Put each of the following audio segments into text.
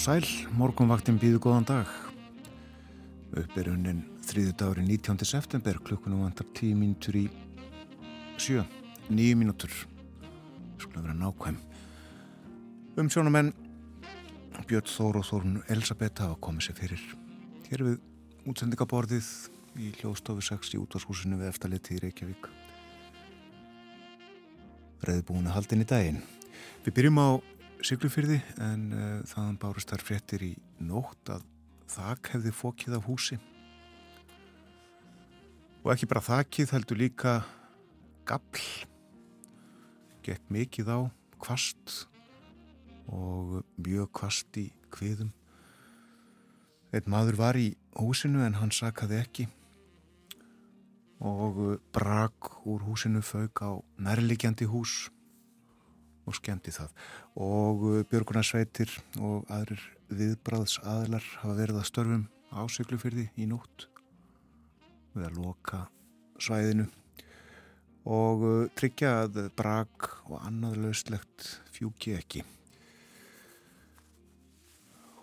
sæl, morgunvaktin býðu góðan dag. Upp er unnin þriðu dagri 19. september, klukkunum vantar 10 mínutur í sjö, 9 mínútur. Skulle vera nákvæm. Um sjónumenn, Björn Þór og Þórun Elisabeth hafa komið sér fyrir. Hér við útsendingaborðið í hljóðstofu 6 í útvarshúsinu við eftirliti í Reykjavík. Reðbúin að haldin í daginn. Við byrjum á Siglufyrði en uh, þaðan bárust þar fréttir í nótt að þak hefði fókið af húsi. Og ekki bara þakið heldur líka gafl. Gekk mikið á kvast og mjög kvast í kviðum. Einn maður var í húsinu en hann sakaði ekki. Og brak úr húsinu fauk á nærligjandi hús og skemmti það. Og uh, Björgunarsveitir og aðrir viðbráðs aðlar hafa verið að störfum á syklufyrði í nótt við að loka svæðinu. Og uh, tryggja að brak og annað lauslegt fjúki ekki.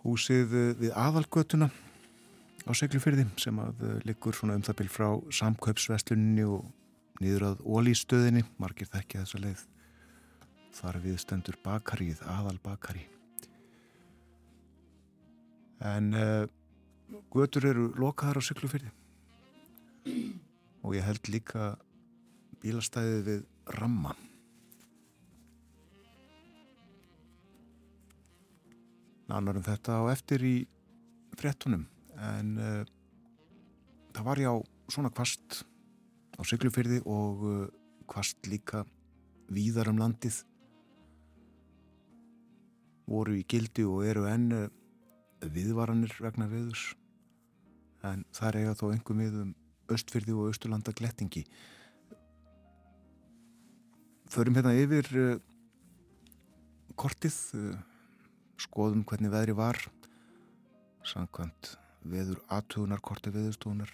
Húsið uh, við aðalgötuna á syklufyrði sem að liggur svona um það byrj frá samkaupsvestlunni og niður að ólístöðinni margir þekkja þessa leið þar við stendur bakarið, aðal bakari en uh, götur eru lokaðar á syklufyrði og ég held líka bílastæðið við ramma. Nánar um þetta á eftir í frettunum en uh, það var já svona kvast á syklufyrði og uh, kvast líka víðar um landið voru í gildi og eru enn eh, viðvaranir vegna viðus en það er eiga þó engum við um östfyrði og östurlanda glettingi förum hérna yfir uh, kortið uh, skoðum hvernig veðri var samkvæmt veður aðtugunar korti veðustofunar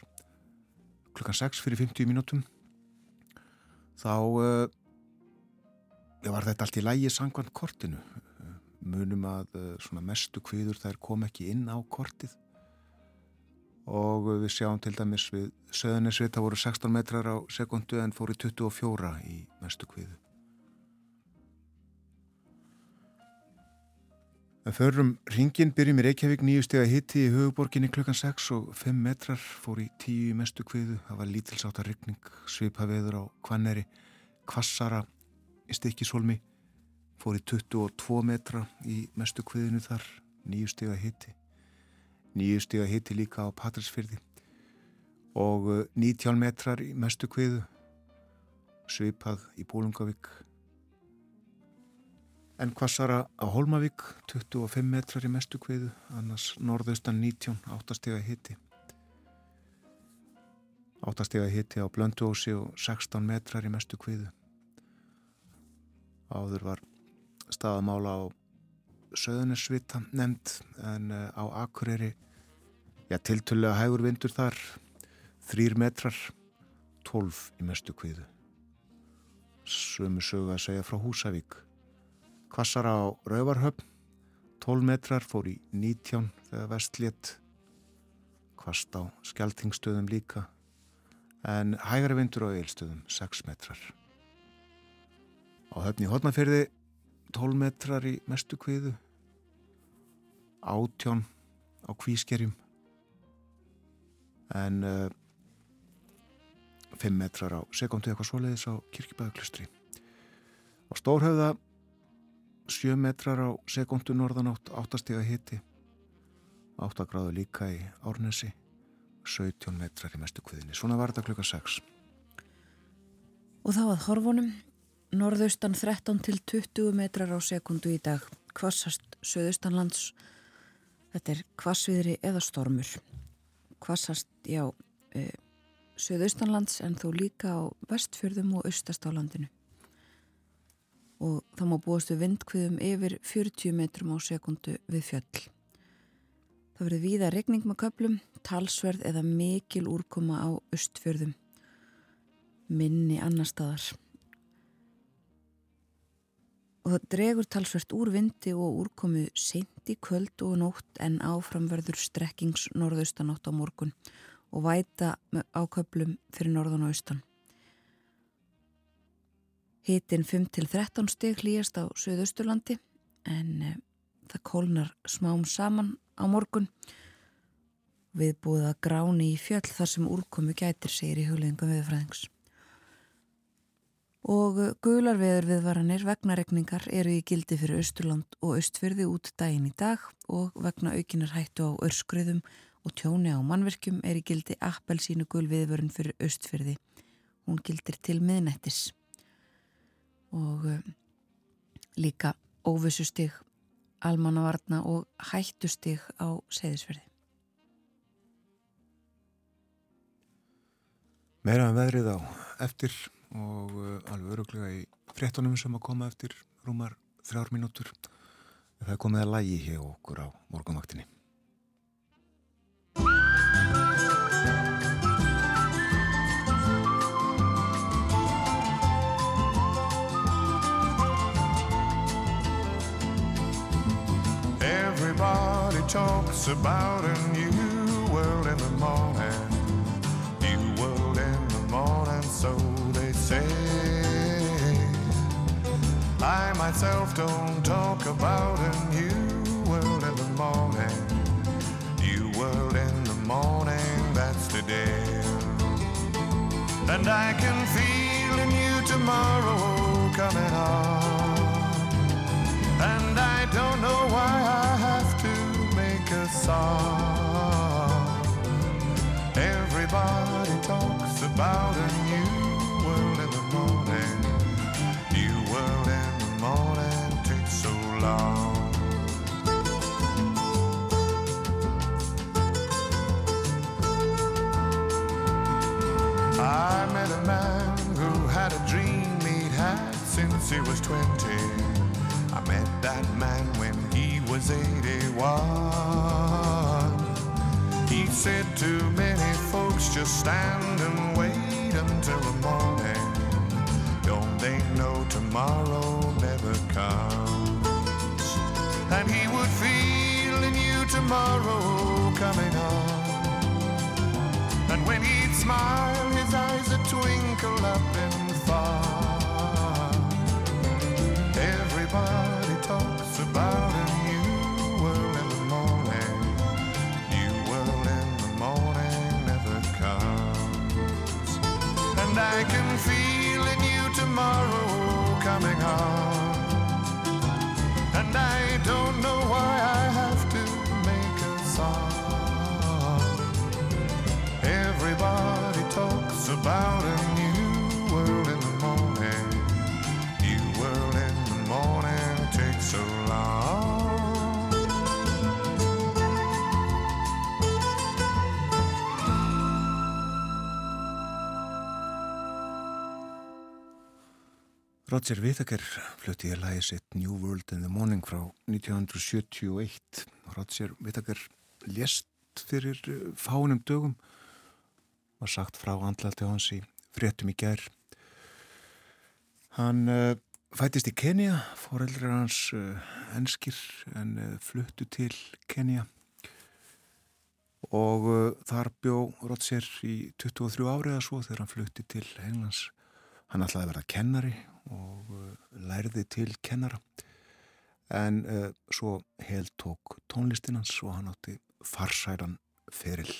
klukkan 6 fyrir 50 mínútum. Þá uh, var þetta allt í lægi samkvæmt kortinu munum að eh, svona mestu kviður þær kom ekki inn á kortið og við sjáum til dæmis við söðunisvita voru 16 metrar á sekundu en fóru 24 í mestu kviðu. Það förum ringin, byrjum í Reykjavík nýju steg að hitti í höfuborginni klukkan 6 og 5 metrar fór í 10 í mestu kviðu. Það var lítilsáta ryggning, svipaveður á kvanneri, kvassara í stikkisólmi fór í 22 metra í mestu kviðinu þar, nýju stiga hitti nýju stiga hitti líka á Patrísfyrði og 19 metrar í mestu kviðu svipað í Bólungavík en kvassara á Holmavík 25 metrar í mestu kviðu annars norðaustan 19 8 stiga hitti 8 stiga hitti á Blönduósi og 16 metrar í mestu kviðu. Áður var staðamála á söðunisvita nefnd en eh, á Akureyri já, tiltölulega hægur vindur þar þrýr metrar tólf í mestu kviðu sömu sögu að segja frá Húsavík. Kvassar á Rauvarhöfn 12 metrar fór í 19 þegar vestlétt kvast á Skeltingstöðum líka en hægari vindur á Eilstöðum 6 metrar. Á höfni Hotnafyrði 12 metrar í mestu kviðu. Átjón á kvískerjum. En uh, eh, 5 metrar á sekundu eitthvað svoleiðis á kirkibæðuklustri á Stórhauða 7 metrar á sekundu norðanátt 8 steg að hitti 8 gráðu líka í Árnesi 17 metrar í mestu kviðinni svona var þetta klukka 6 Og þá að horfunum norðaustan 13 til 20 metrar á sekundu í dag. Kvassast söðustanlands þetta er kvassviðri eða stormur. Kvassast, já e, söðustanlands en þó líka á vestfjörðum og austast á landinu. Og þá má búastu vindkviðum yfir 40 metrum á sekundu við fjöll. Það verður víða regning með köplum talsverð eða mikil úrkoma á austfjörðum. Minni annar staðar og það dregur talsvert úr vindi og úrkomu seint í kvöld og nótt en áframverður strekkings norðaustanátt á morgun og væta áköplum fyrir norðan og austan. Hitin 5-13 stig hlýjast á Suðausturlandi en e, það kólnar smám saman á morgun við búið að gráni í fjöll þar sem úrkomu gætir segir í hugleðingum viðfræðings og gular veður viðvaranir vegna regningar eru í gildi fyrir Östurland og Östfyrði út daginn í dag og vegna aukinar hættu á örskriðum og tjóni á mannverkjum er í gildi appelsínu gul viðvörun fyrir Östfyrði. Hún gildir til miðnættis og uh, líka óvissustig, almannavarna og hættustig á seðisferði. Meira en um veðrið á eftir og uh, alveg öruglega í frettunum sem að koma eftir rúmar þrjár mínútur. Það er komið að lægi hjá okkur á morgunvaktinni. Everybody talks about a new myself don't talk about a new world in the morning. New world in the morning, that's today. And I can feel a new tomorrow coming on. And I don't know why I have to make a song. Everybody talks about a I met a man who had a dream he'd had since he was 20. I met that man when he was 81. He said to many folks, just stand and wait until the morning. Don't they know tomorrow never comes? Tomorrow coming on. And when he'd smile, his eyes would twinkle up and far. Everybody talks about a new world in the morning. New world in the morning takes so long. Roger Whittaker flutti í lagi sitt New World in the Morning frá 1971. Roger Whittaker lést fyrir eh, fánum dögum var sagt frá andlalti hans í fréttum í gerð. Hann uh, fætist í Kenya, foreldrar hans uh, enskir en uh, fluttu til Kenya og þar bjó Roger í 23 árið að svo þegar hann flutti til Englands. Hann ætlaði að vera kennari og lærði til kennara en svo held tók tónlistinans og hann átti farsæran feril.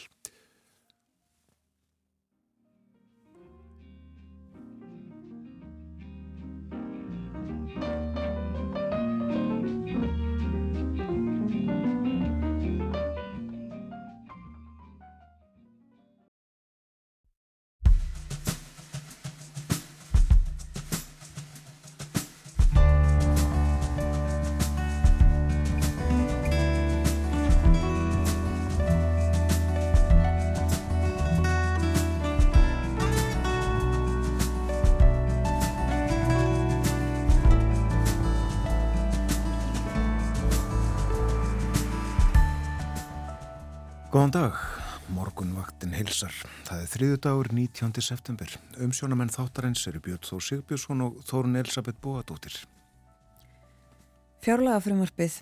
Góðan dag, morgunvaktin heilsar. Það er þriðu dagur 19. september. Umsjónamenn þáttarins eru Björn Þór Sigbjörnsson og Þórun Elisabeth Bóadóttir. Fjárlega frumvarpið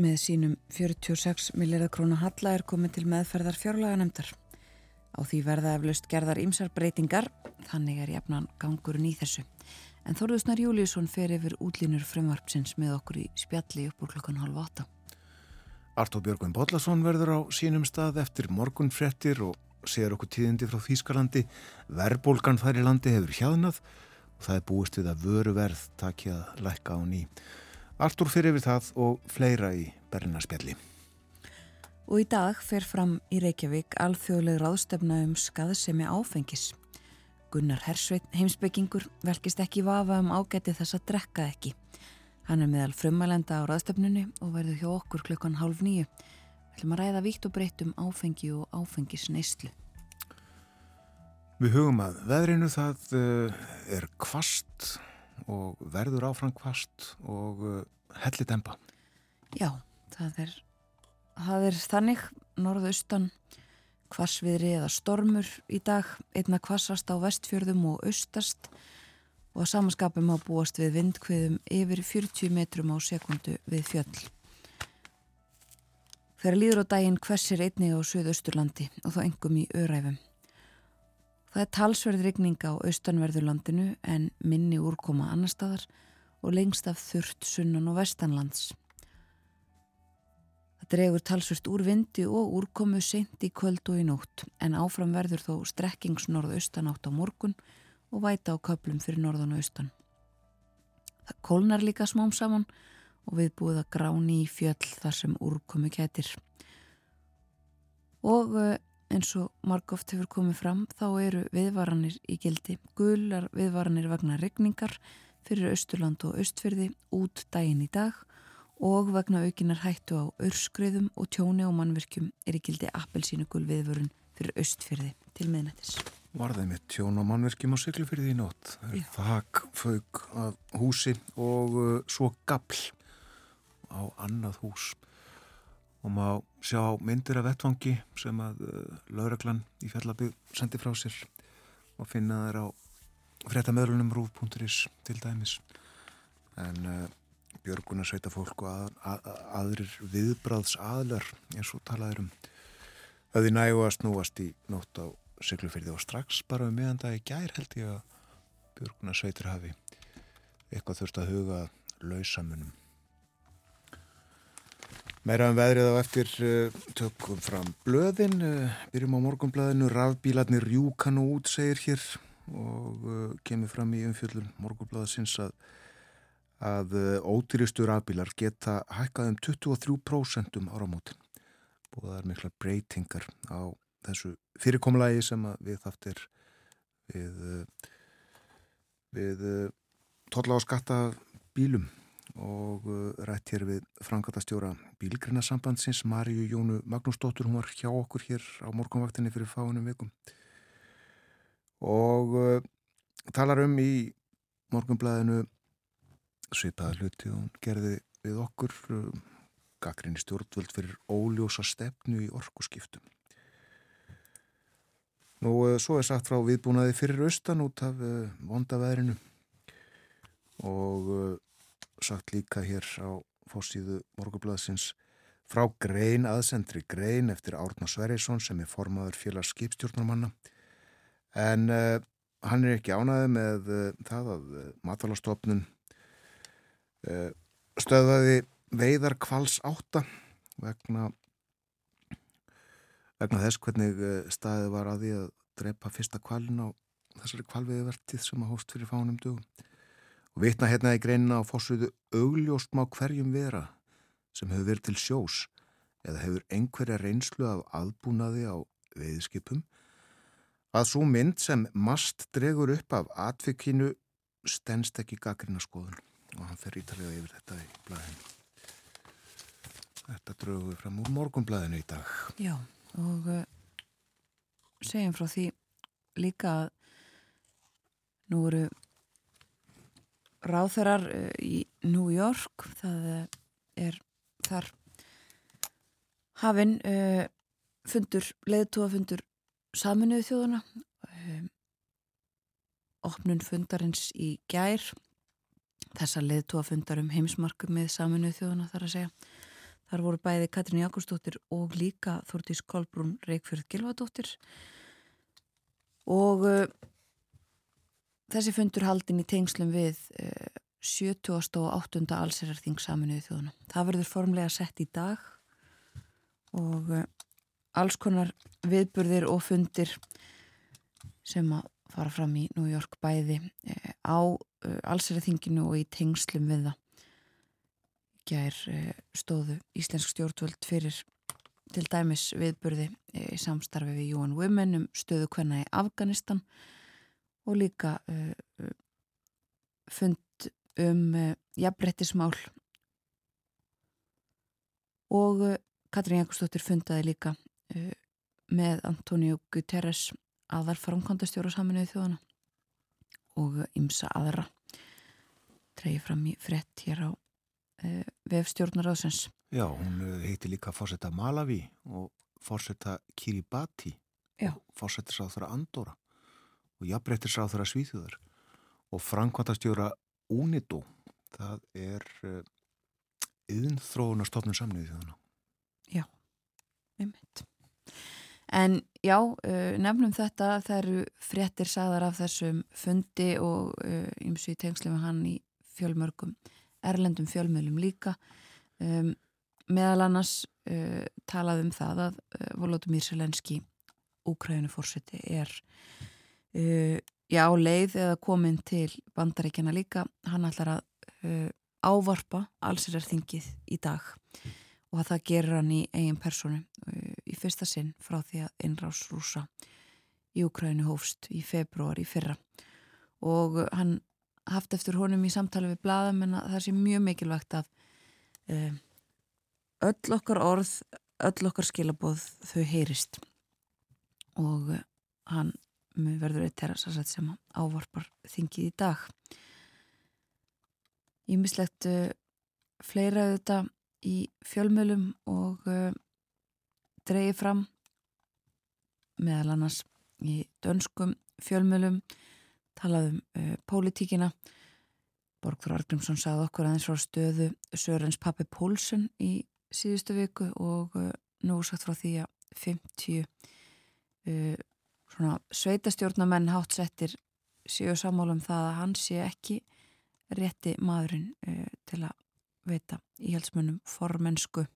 með sínum 46 miljardar krónu halla er komið til meðferðar fjárlega nefndar. Á því verða eflaust gerðar ímsar breytingar, þannig er jafnan gangurinn í þessu. En Þorðusnar Júliusson fer yfir útlínur frumvarpsins með okkur í spjalli upp úr klukkan halv átta. Artó Björgvin Bodlason verður á sínum stað eftir morgunfrettir og sér okkur tíðindi frá Þýskalandi. Verbulgan þær í landi hefur hjaðnað og það er búist við að vöru verð takja að lækka á nýj. Artur fyrir við það og fleira í Berlinaspjalli. Og í dag fer fram í Reykjavík alþjóðleg ráðstefna um skaðsemi áfengis. Gunnar Hersveit, heimsbyggingur, velkist ekki vafa um ágæti þess að drekka ekki. Hann er meðal frumælenda á ráðstefnunni og verður hjá okkur klukkan hálf nýju. Við ætlum að ræða víkt og breytt um áfengi og áfengisneislu. Við hugum að veðrinu það uh, er kvast og verður áfram kvast og uh, helli dempa. Já, það er, það er þannig norðaustan kvassviðri eða stormur í dag, einna kvassast á vestfjörðum og austast og að samanskapum á búast við vindkviðum yfir 40 metrum á sekundu við fjöll. Þegar líður á daginn hversir einni á Suðausturlandi og þá engum í öræfum. Það er talsverð rigning á austanverðurlandinu en minni úrkoma annar staðar og lengst af þurft sunnan og vestanlands. Það dregur talsverst úr vindi og úrkomu seint í kvöld og í nótt en áfram verður þó strekkingsnorð austanátt á morgun og væta á köplum fyrir norðan og austan. Það kólnar líka smám saman og við búið að gráni í fjöll þar sem úrkomu kætir. Og eh, eins og margóft hefur komið fram þá eru viðvaranir í gildi gular viðvaranir vegna regningar fyrir Östurland og Östfyrði út daginn í dag og vegna aukinar hættu á örskriðum og tjóni og mannverkjum er í gildi appelsínu gul viðvörun fyrir Östfyrði til miðnættis. Var það með tjón og mannverkjum á Siglufyrði í nótt? Þak, fauk að húsi og uh, svo gabl á annað hús. Og má sjá myndir af vettfangi sem að uh, lauraglan í fjallabíð sendi frá sér og finna þær á fréttamöðlunum rúf.is til dæmis. En uh, Björguna sveita fólk og að, að, aðrir viðbráðs aðlar eins og talaður um að þið nægu að snúast í nótt á syklufyrði og strax bara um meðan það í gær held ég að Björguna sveitir hafi eitthvað þurft að huga lausamunum Meira um veðrið á eftir uh, tökum fram blöðin, uh, byrjum á morgunblöðinu, rafbílarnir rjúkan og út segir hér og uh, kemur fram í umfjöldun morgunblöðasins að, að ótyristu rafbílar geta hækkað um 23% um áramótin. Búið það er mikla breytingar á þessu fyrirkomlægi sem við þaftir við, við totla á skatta bílum og uh, rætt hér við frangatastjóra Bílgrinnasambandsins Marju Jónu Magnúsdóttur, hún var hjá okkur hér á morgunvaktinni fyrir fáinum vikum. Og talar um í morgunblæðinu svipaða hluti og hún gerði við okkur gaggrinni stjórnvöld fyrir óljósa stefnu í orkuskiptum Nú, uh, svo er sagt frá viðbúnaði fyrir austan út af uh, vondaveðrinu og uh, sagt líka hér á fórsíðu morgublaðsins frá grein aðsendri grein eftir Árna Sverjesson sem er formaður félags skipstjórnarmanna. En uh, hann er ekki ánaði með það að matalastofnun stöðaði veiðar kvals átta vegna vegna þess hvernig staðið var að því að drepa fyrsta kvalin á þessari kvalviðvertið sem að hóst fyrir fánum dugum og vitna hérna í greinina á fórsöðu augljóst má hverjum vera sem hefur verið til sjós eða hefur einhverja reynslu af aðbúnaði á veiðskipum að svo mynd sem mast dregur upp af atvikinu stennst ekki gaggrina skoðun og hann fer ítalega yfir þetta í blæðinu. Þetta drögur við fram úr morgunblæðinu í dag. Já, og uh, segjum frá því líka að nú eru ráþarar eh, í New York það eh, er þar hafinn fundur, leðtúafundur saminuðu þjóðuna opnun fundarins í gær þessa leðtúafundar um heimsmarkum með saminuð þjóðuna þar að segja. Þar voru bæði Katrín Jakobsdóttir og líka Þórtís Kolbrún Reykjörð Gilvadóttir og uh, þessi fundur haldin í tengslum við uh, 70. og 8. allsherjarþing saminuð þjóðuna. Það verður formlega sett í dag og uh, alls konar viðburðir og fundir sem að fara fram í New York bæði á allsherjarþinginu og í tengslum við það. Gær stóðu Íslensk stjórnvöld fyrir til dæmis viðburði í samstarfi við UN Women um stöðu hvenna í Afganistan og líka fund um uh, jafnbrettismál og uh, Katrín Jakobsdóttir fundaði líka uh, með Antonio Guterres aðar framkvæmdastjóra saminuði þjóðana og ymsa aðra. Treyði fram í frett hér á vefstjórnaráðsins Já, hún heiti líka fórsetta Malawi og fórsetta Kiribati Já. og fórsetta sáþara Andorra og jafnbrettir sáþara Svíþjóðar og framkvæmdastjóra UNIDO það er yðinþróunarstofnun uh, samniði þjóðana Já, einmitt. En já, uh, nefnum þetta það eru fréttir sagðar af þessum fundi og ymsu í tengslu með hann í fjölmörgum erlendum fjölmjölum líka. Um, meðal annars uh, talað um það að uh, Volodymyr Selenski Úkræðinu fórseti er uh, já, leið eða komin til bandaríkjana líka, hann ætlar að uh, ávarpa allsirarþingið í dag og að það gerur hann í eigin personu uh, í fyrsta sinn frá því að innrás rúsa í Ukrænu hófst í februar í fyrra. Og hann haft eftir honum í samtali við bladam en það sé mjög mikilvægt að uh, öll okkar orð, öll okkar skilaboð þau heyrist og uh, hann verður eitt terrasarsett sem ávarpar þingið í dag. Ímislegt uh, fleira auðvitað í fjölmjölum og dreyið fram meðal annars í dönskum fjölmjölum talaðum uh, pólitíkina. Borgþór Argrímsson sagði okkur aðeins frá stöðu Sörens pappi Pólsson í síðustu viku og uh, nú sagt frá því að 50 uh, svona sveitastjórnamenn hátsettir séu samálum það að hann sé ekki rétti maðurinn uh, til að veita íhaldsmönnum formensku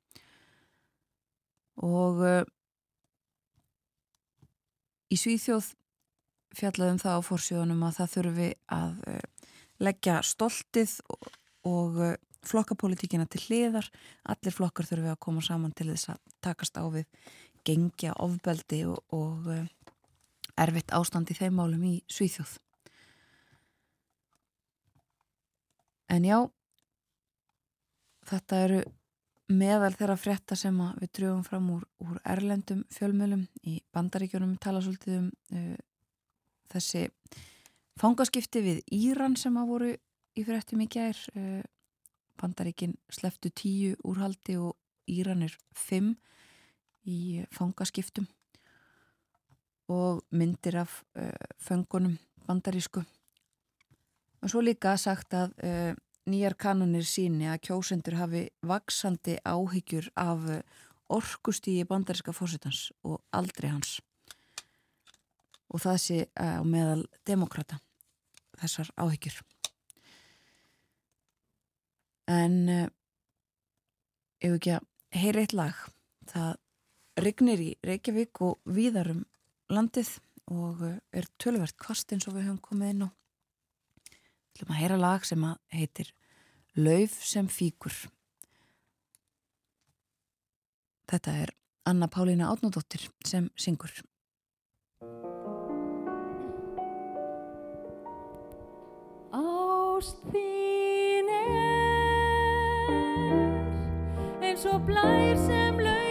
og uh, í Svíþjóð fjallaðum það á fórsjónum að það þurfi að uh, leggja stoltið og, og flokkapolitíkina til hliðar allir flokkar þurfi að koma saman til þess að takast á við gengja ofbeldi og, og erfitt ástand í þeim málum í Svíþjóð. En já, þetta eru meðal þeirra frétta sem við drögum fram úr, úr erlendum fjölmjölum í bandaríkjónum tala svolítið um þessi fangaskipti við Íran sem að voru í fréttum í gær. Uh, bandaríkin sleftu tíu úrhaldi og Íran er fimm í fangaskiptum og myndir af uh, föngunum bandarísku. Og svo líka sagt að uh, nýjar kanonir síni að kjósendur hafi vaksandi áhyggjur af orkustígi bandaríska fósitans og aldrei hans. Og það sé á meðal demokrata þessar áhyggjur. En ef ekki að heyra eitt lag, það rignir í Reykjavík og víðarum landið og uh, er tölvert kvast eins og við höfum komið inn á. Við ætlum að heyra lag sem heitir Lauf sem fíkur. Þetta er Anna Pálína Átnódóttir sem syngur. Ást þín er eins og blær sem lauf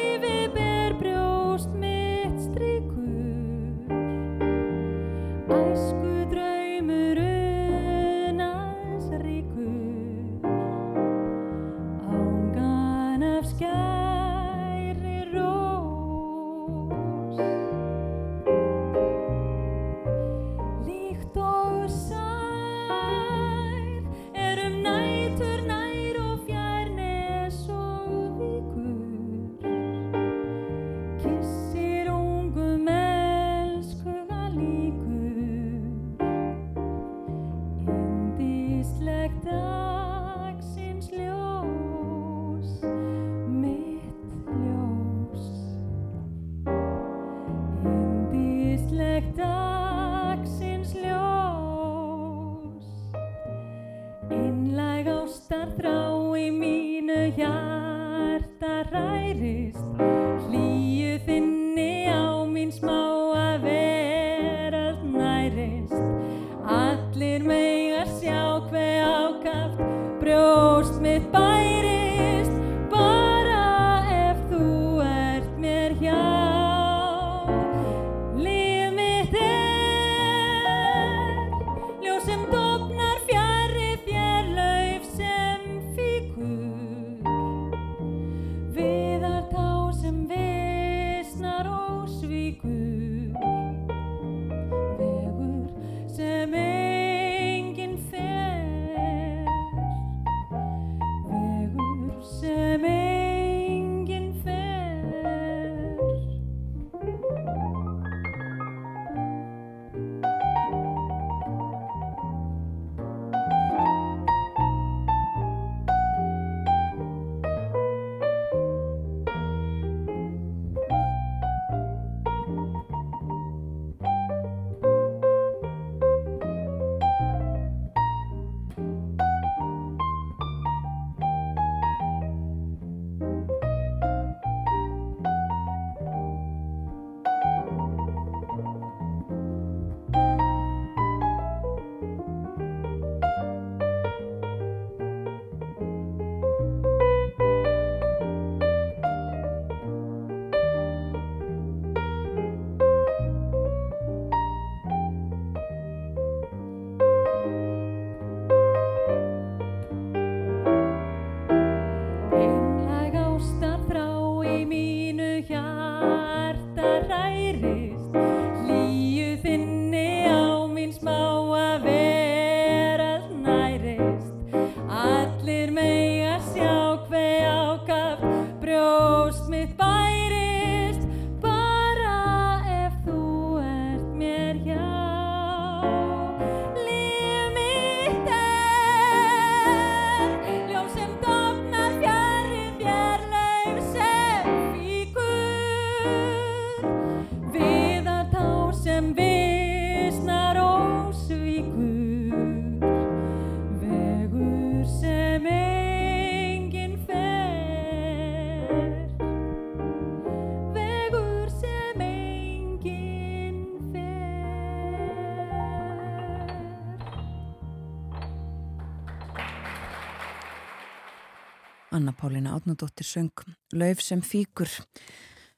Pálina Átnadóttir söng Lauf sem fíkur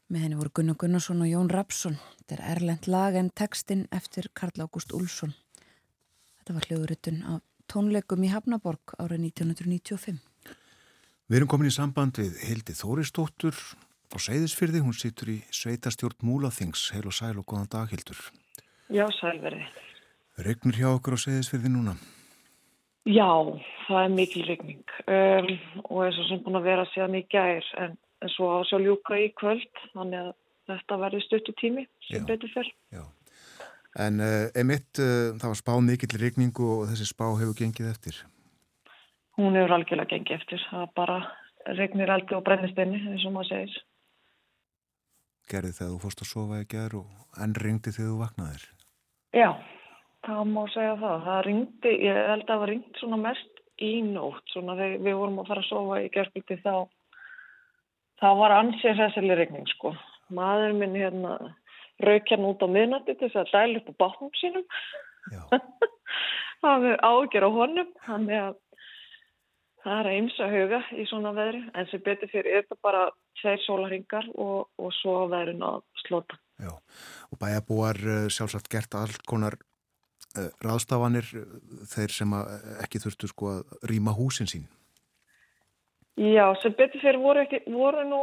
með henni voru Gunnar Gunnarsson og Jón Rapsson þetta er erlend lag en textin eftir Karl Ágúst Úlsson þetta var hljóðuritun af tónleikum í Hafnaborg árið 1995 Við erum komin í samband við Hildi Þóristóttur á Seyðisfyrði, hún situr í Sveitastjórn Múlaþings, heil og sæl og góðan dag Hildur. Já, sælveri Regnur hjá okkur á Seyðisfyrði núna? Já, það er mikil regning um, og eins og sem búin að vera síðan í gær en, en svo á sjálf ljúka í kvöld þannig að þetta verður stuttu tími sem Já. betur fyrr. Já. En uh, emitt, uh, það var spá mikill regningu og þessi spá hefur gengið eftir. Hún hefur algjörlega gengið eftir. Það bara regnir eldi og brennisteinni eins og maður segir. Gerði þegar þú fórst að sofa í gerð og enn ringdi þegar þú vaknaðir. Já, það má segja það. Það ringdi, ég held að það var ringt svona mest í nótt. Svona þegar við vorum að fara að sofa í gerðbygdi þá, þá var ansið þessari regning sko. Maður minn hérna rauk hérna út á miðnætti til þess að dæla upp á bátnum sínum. Það er ágjör á honum, þannig að það er eins að huga í svona veðri, en sem betur fyrir er þetta bara tveir sólarhingar og, og svo veðrin að slota. já. Og bæjabúar uh, sjálfsagt gert allt konar ráðstafanir uh, þeir sem að, ekki þurftu sko að rýma húsin sín. Já, sem betur fyrir voru, ekki, voru nú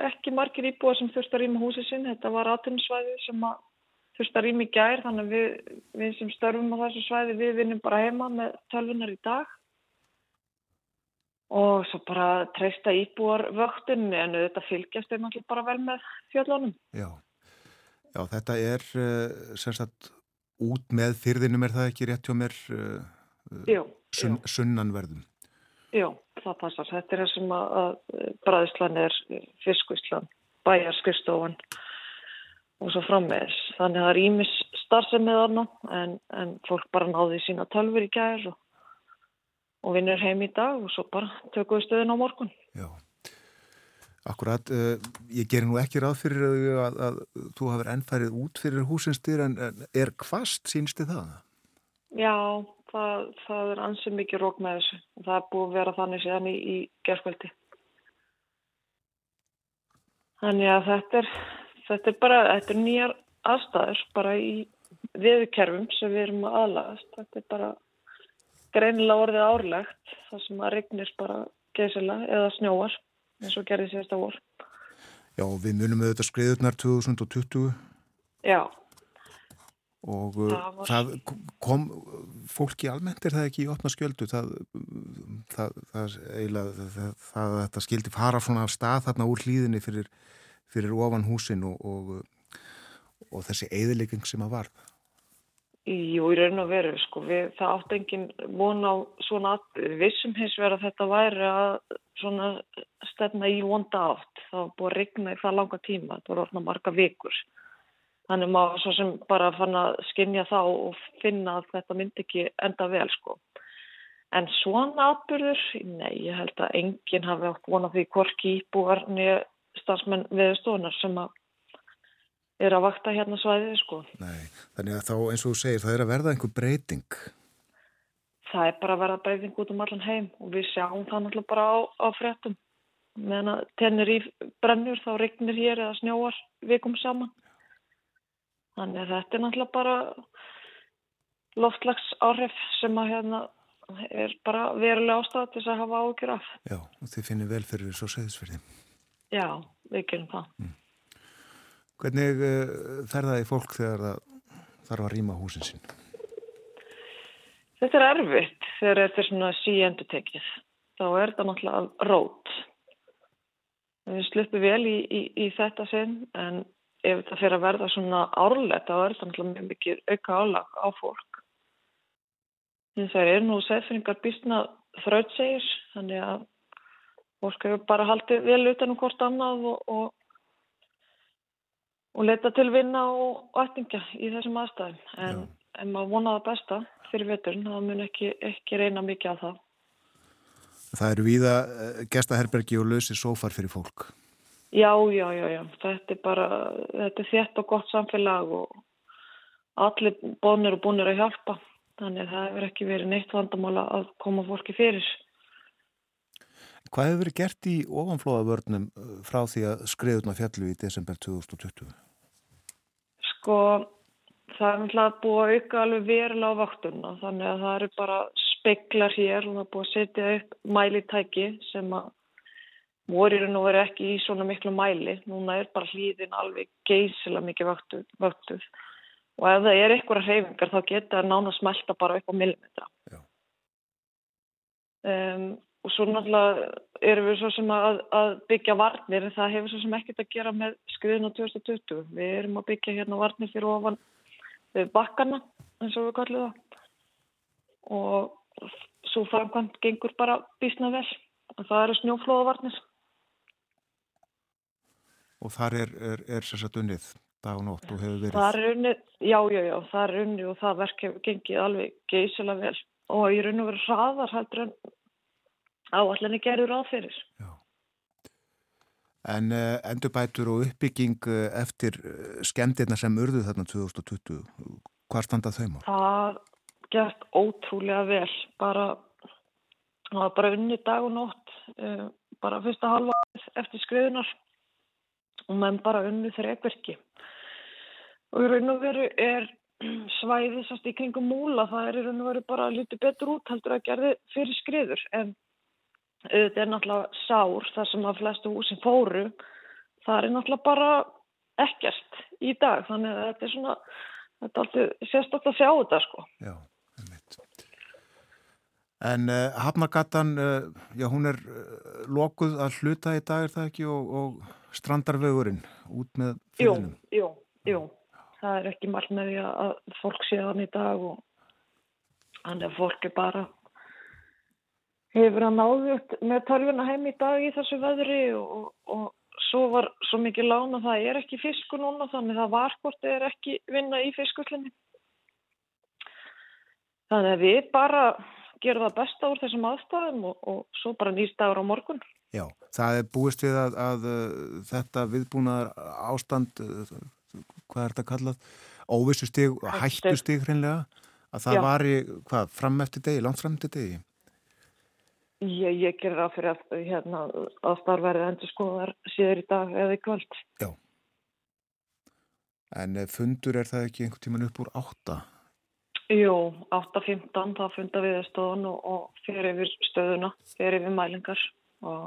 ekki margir íbúar sem þurfti að rýma húsið sinn, þetta var aðtunnsvæði sem að þurfti að rýma í gær, þannig að við, við sem störfum á þessu svæði, við vinnum bara heima með tölvunar í dag. Og svo bara treysta íbúar vöktunni en þetta fylgjast er náttúrulega bara vel með fjöllunum. Já, já þetta er sem sagt út með fyrðinum er það ekki rétt hjá mér uh, Jú, sunn, sunnanverðum. jú, það passar. Þetta er það sem að, að bræðislan er fiskvíslan, bæjarskristofan og svo frammeðis. Þannig að það er ímis starfsemið þarna en, en fólk bara náði sína tölfur í gær og, og vinnur heim í dag og svo bara tökum við stöðin á morgun. Já. Akkurat, uh, ég gerir nú ekki ráð fyrir að, að, að þú hafur ennfærið út fyrir húsinsdyr en, en er hvast sínstu það? Já, það, það er ansið mikið rók með þessu og það er búið að vera þannig síðan í, í gerðskvöldi. Þannig að þetta er, þetta er bara, þetta er nýjar aðstæður bara í viðkerfum sem við erum að aðlagast. Þetta er bara greinilega orðið árlegt þar sem að regnir bara geysilega eða snjóar eins og gerði síðasta vor. Já, við munum auðvitað skriðurnar 2020. Já. Og uh, það, var... það kom fólki almennt er það ekki í opna skjöldu það, það, það eiginlega það að þetta skildi fara svona af stað þarna úr hlýðinni fyrir, fyrir ofan húsin og, og, og þessi eðilegging sem að varða. Jú, í raun og veru, sko, við, það átt engin von á svona að vissum hins vegar að þetta væri að svona stefna í vonda átt. Það var búið að regna í það langa tíma, þetta voru orðna marga vikur. Þannig maður svo sem bara fann að skinja þá og finna að þetta myndi ekki enda vel, sko. En svona atbyrður, nei, ég held að enginn hafi átt vonað því hvorki íbúar niður stafsmenn viðstofunar sem að er að vakta hérna svæðið sko. Nei, þannig að þá eins og þú segir það er að verða einhver breyting. Það er bara að verða breyting út um allan heim og við sjáum það náttúrulega bara á, á fréttum. Meðan að tennir í brennur þá regnir hér eða snjóar vikum saman. Þannig að þetta er náttúrulega bara loftlags áhrif sem að hérna er bara verulega ástæð til að hafa ágjur af. Já, og þið finnir vel fyrir þessu segðsverði. Já, við gerum það. Mm. Hvernig uh, fer það í fólk þegar það þarf að rýma húsin sín? Þetta er erfitt þegar þetta er svona síendu tekið. Þá er þetta náttúrulega rót. Við sluppum vel í, í, í þetta sinn en ef þetta fyrir að verða svona árlegt þá er þetta náttúrulega mjög mikið auka álag á fólk. En það er nú segfinningar býstna þrautsegis þannig að fólk hefur bara haldið vel utan um hvort annað og, og og leta til vinna og ættinga í þessum aðstæðum. En, en maður vonaða besta fyrir veturinn, það mun ekki, ekki reyna mikið af það. Það eru víða eh, gestaherbergi og lausi sófar fyrir fólk. Já, já, já, já. Þetta er bara, þetta er þétt og gott samfélag og allir bónir og búnir að hjálpa. Þannig að það hefur ekki verið neitt vandamála að koma fólki fyrir. Hvað hefur verið gert í ofanflóðavörnum uh, frá því að skriðuna fjallu í desember 2020? Sko, það er náttúrulega búið að auka alveg verulega á vaktunna þannig að það eru bara speklar hér og það er búið að setja upp mælitæki sem að voririnn og verið ekki í svona miklu mæli. Núna er bara hlýðin alveg geysilega mikið vaktuð og ef það er einhverja hreyfingar þá geta það nána smelta bara upp á millimetra. Um, og svo náttúrulega erum við svo sem að, að byggja varnir en það hefur svo sem ekkert að gera með skriðin á 2020. Við erum að byggja hérna varnir fyrir ofan bakkana eins og við kallum það og svo framkvæmt gengur bara bísna vel og það eru snjóflóðavarnir. Og þar er, er, er sérstaklega unnið dag og nótt og hefur verið? Það er unnið, já, já, já, það er unnið og það verk hefur gengið alveg geysilega vel og í raun og veru hraðar heldur en áallan er gerður áferir. Já. En uh, endurbætur og uppbygging uh, eftir uh, skemmtirna sem urðu þarna 2020, hvað standa þau má? Það gert ótrúlega vel, bara, bara unni dag og nótt, bara fyrsta halva eftir skriðunar og menn bara unni þeirra ekkverki. Og í raun og veru er svæðið sérst í kringum múla, það er í raun og veru bara lítið betur út heldur að gerði fyrir skriður en auðvitað er náttúrulega sár þar sem að flestu húsin fóru. Það er náttúrulega bara ekkert í dag þannig að þetta er svona þetta er alltaf sérstaklega að sjá þetta sko. Já, einmitt. En uh, Hafnargatan uh, já hún er uh, lokuð að hluta í dag er það ekki og, og strandarvegurinn út með fylginum Jú, jú, jú. Það er ekki marg með því að fólk sé þann í dag og fólk er bara hefur hann áðugt með tölvuna heim í dag í þessu veðri og, og svo var svo mikið lána það er ekki fisku núna þannig það var hvort er ekki vinna í fiskullinni. Þannig að við bara gerum það besta úr þessum aðstæðum og, og svo bara nýst dagur á morgun. Já, það er búist við að, að, að þetta viðbúnaðar ástand, hvað er þetta kallað, óvissu stig, hættu stig hreinlega, að það var í, hvað, fram eftir degi, langt fram eftir degi? Ég, ég gerir það fyrir að, hérna, að starfverðið endur skoðar síður í dag eða í kvöld. Já. En eh, fundur er það ekki einhvern tíman upp úr átta? Jú, 8.15 þá funda við stöðun og, og fyrir yfir stöðuna, fyrir yfir mælingar og,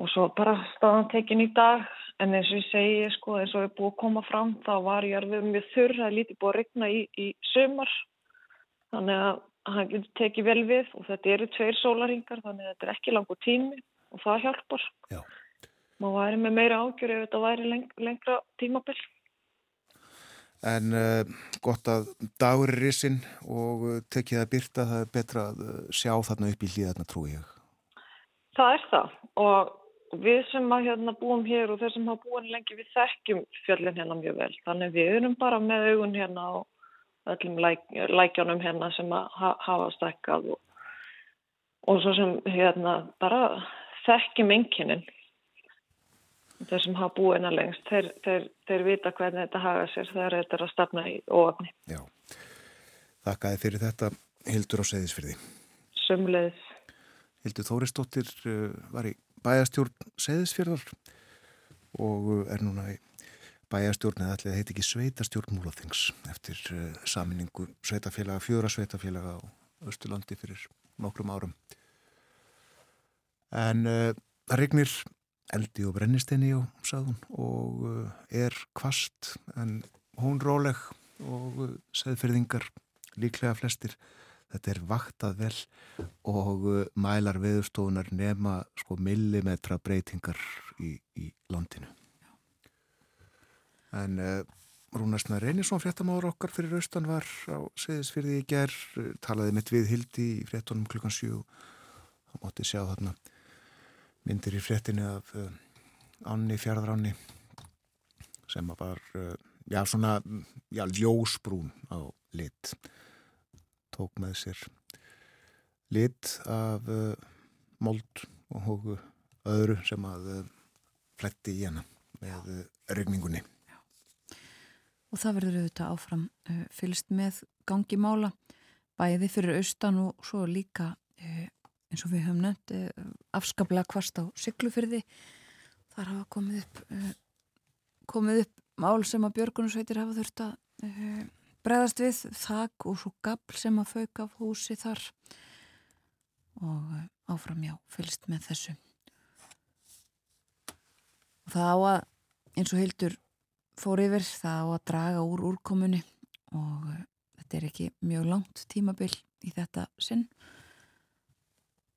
og svo bara staðan tekin í dag. En eins og ég segi, sko, eins og er búið að koma fram, þá var ég alveg mjög þurr, er lítið búið að regna í, í sömar. Þannig að hann getur tekið vel við og þetta eru tveir sólaringar þannig að þetta er ekki langur tími og það hjálpar. Já. Má væri með meira ágjör ef þetta væri leng lengra tímabill. En uh, gott að dagur er risinn og uh, tekið að byrta það er betra að uh, sjá þarna upp í hlýðarna trúi ég. Það er það og við sem að hérna búum hér og þeir sem hafa búin lengi við þekkjum fjöllin hérna mjög vel. Þannig við erum bara með augun hérna og öllum læk, lækjónum hérna sem hafa stekkað og, og svo sem hérna bara þekkjum enginin þeir sem hafa búið einna lengst. Þeir, þeir, þeir vita hvernig þetta hafa sér þegar þetta er að stafna í óöfni Já, þakkaði fyrir þetta Hildur á Seyðisfyrði Sumleðis Hildur Þóristóttir uh, var í bæjastjórn Seyðisfyrðar og uh, er núna í bæjastjórn eða allir heit ekki sveitastjórn múlaþings eftir uh, saminningu sveitafélaga, fjöra sveitafélaga á Östurlandi fyrir nokkrum árum. En uh, það regnir eldi og brennisteini á saðun og uh, er kvast en hún róleg og uh, seðferðingar líklega flestir. Þetta er vaktað vel og mælar veðustofunar nema sko millimetra breytingar í, í landinu. En uh, Rúnarsna Reynisson, fréttamáður okkar fyrir austan var á segðisfyrði í ger, uh, talaði mitt við Hildi í fréttunum klukkan 7 og mótti sjá þarna myndir í fréttinu af uh, Anni Fjörðaranni sem var, já svona, já ljósbrún á lit. Tók með sér lit af mold og öðru sem að fletti í hana með regningunni og það verður auðvitað áfram uh, fylgst með gangi mála bæði fyrir austan og svo líka uh, eins og við höfum nefnt uh, afskaplega kvast á syklufyrði þar hafa komið upp komið upp mál sem að Björgunarsveitir hafa þurft að bregðast við þak og svo gabl sem að fauk af húsi þar. Og áfram já, fylgst með þessu. Og það á að eins og heildur fór yfir það á að draga úr úrkomunni og uh, þetta er ekki mjög langt tímabill í þetta sinn.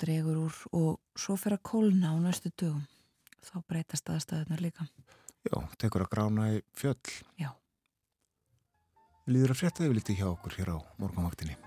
Dregur úr og svo fer að kólna á næstu dögum. Þá breytast aðstæðunar líka. Já, tekur að grána í fjöll. Já. Líður að frétta yfir liti hjá okkur hér á morgunvaktinni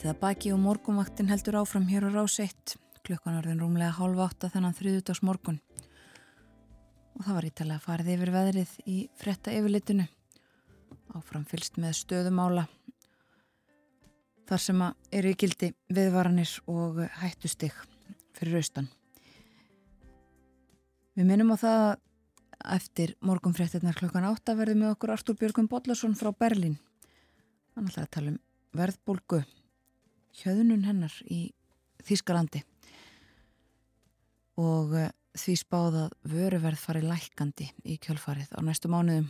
litið að baki og morgunvaktin heldur áfram hér á rás 1 klukkan orðin rúmlega hálf átta þennan þriðutags morgun og það var ítalega farið yfir veðrið í frétta yfirlitinu. Áfram fylst með stöðumála þar sem að eru í gildi viðvaranir og hættustig fyrir austan. Við minnum á það að eftir morgunfréttinnar klukkan átta verðum við okkur Artúr Björgum Bodlason frá Berlín. Hann ætlaði að tala um verðbólgu hjöðunun hennar í Þýskalandi. Og uh, því spáðað vöruverð farið lækandi í kjölfarið á næstu mánuðum.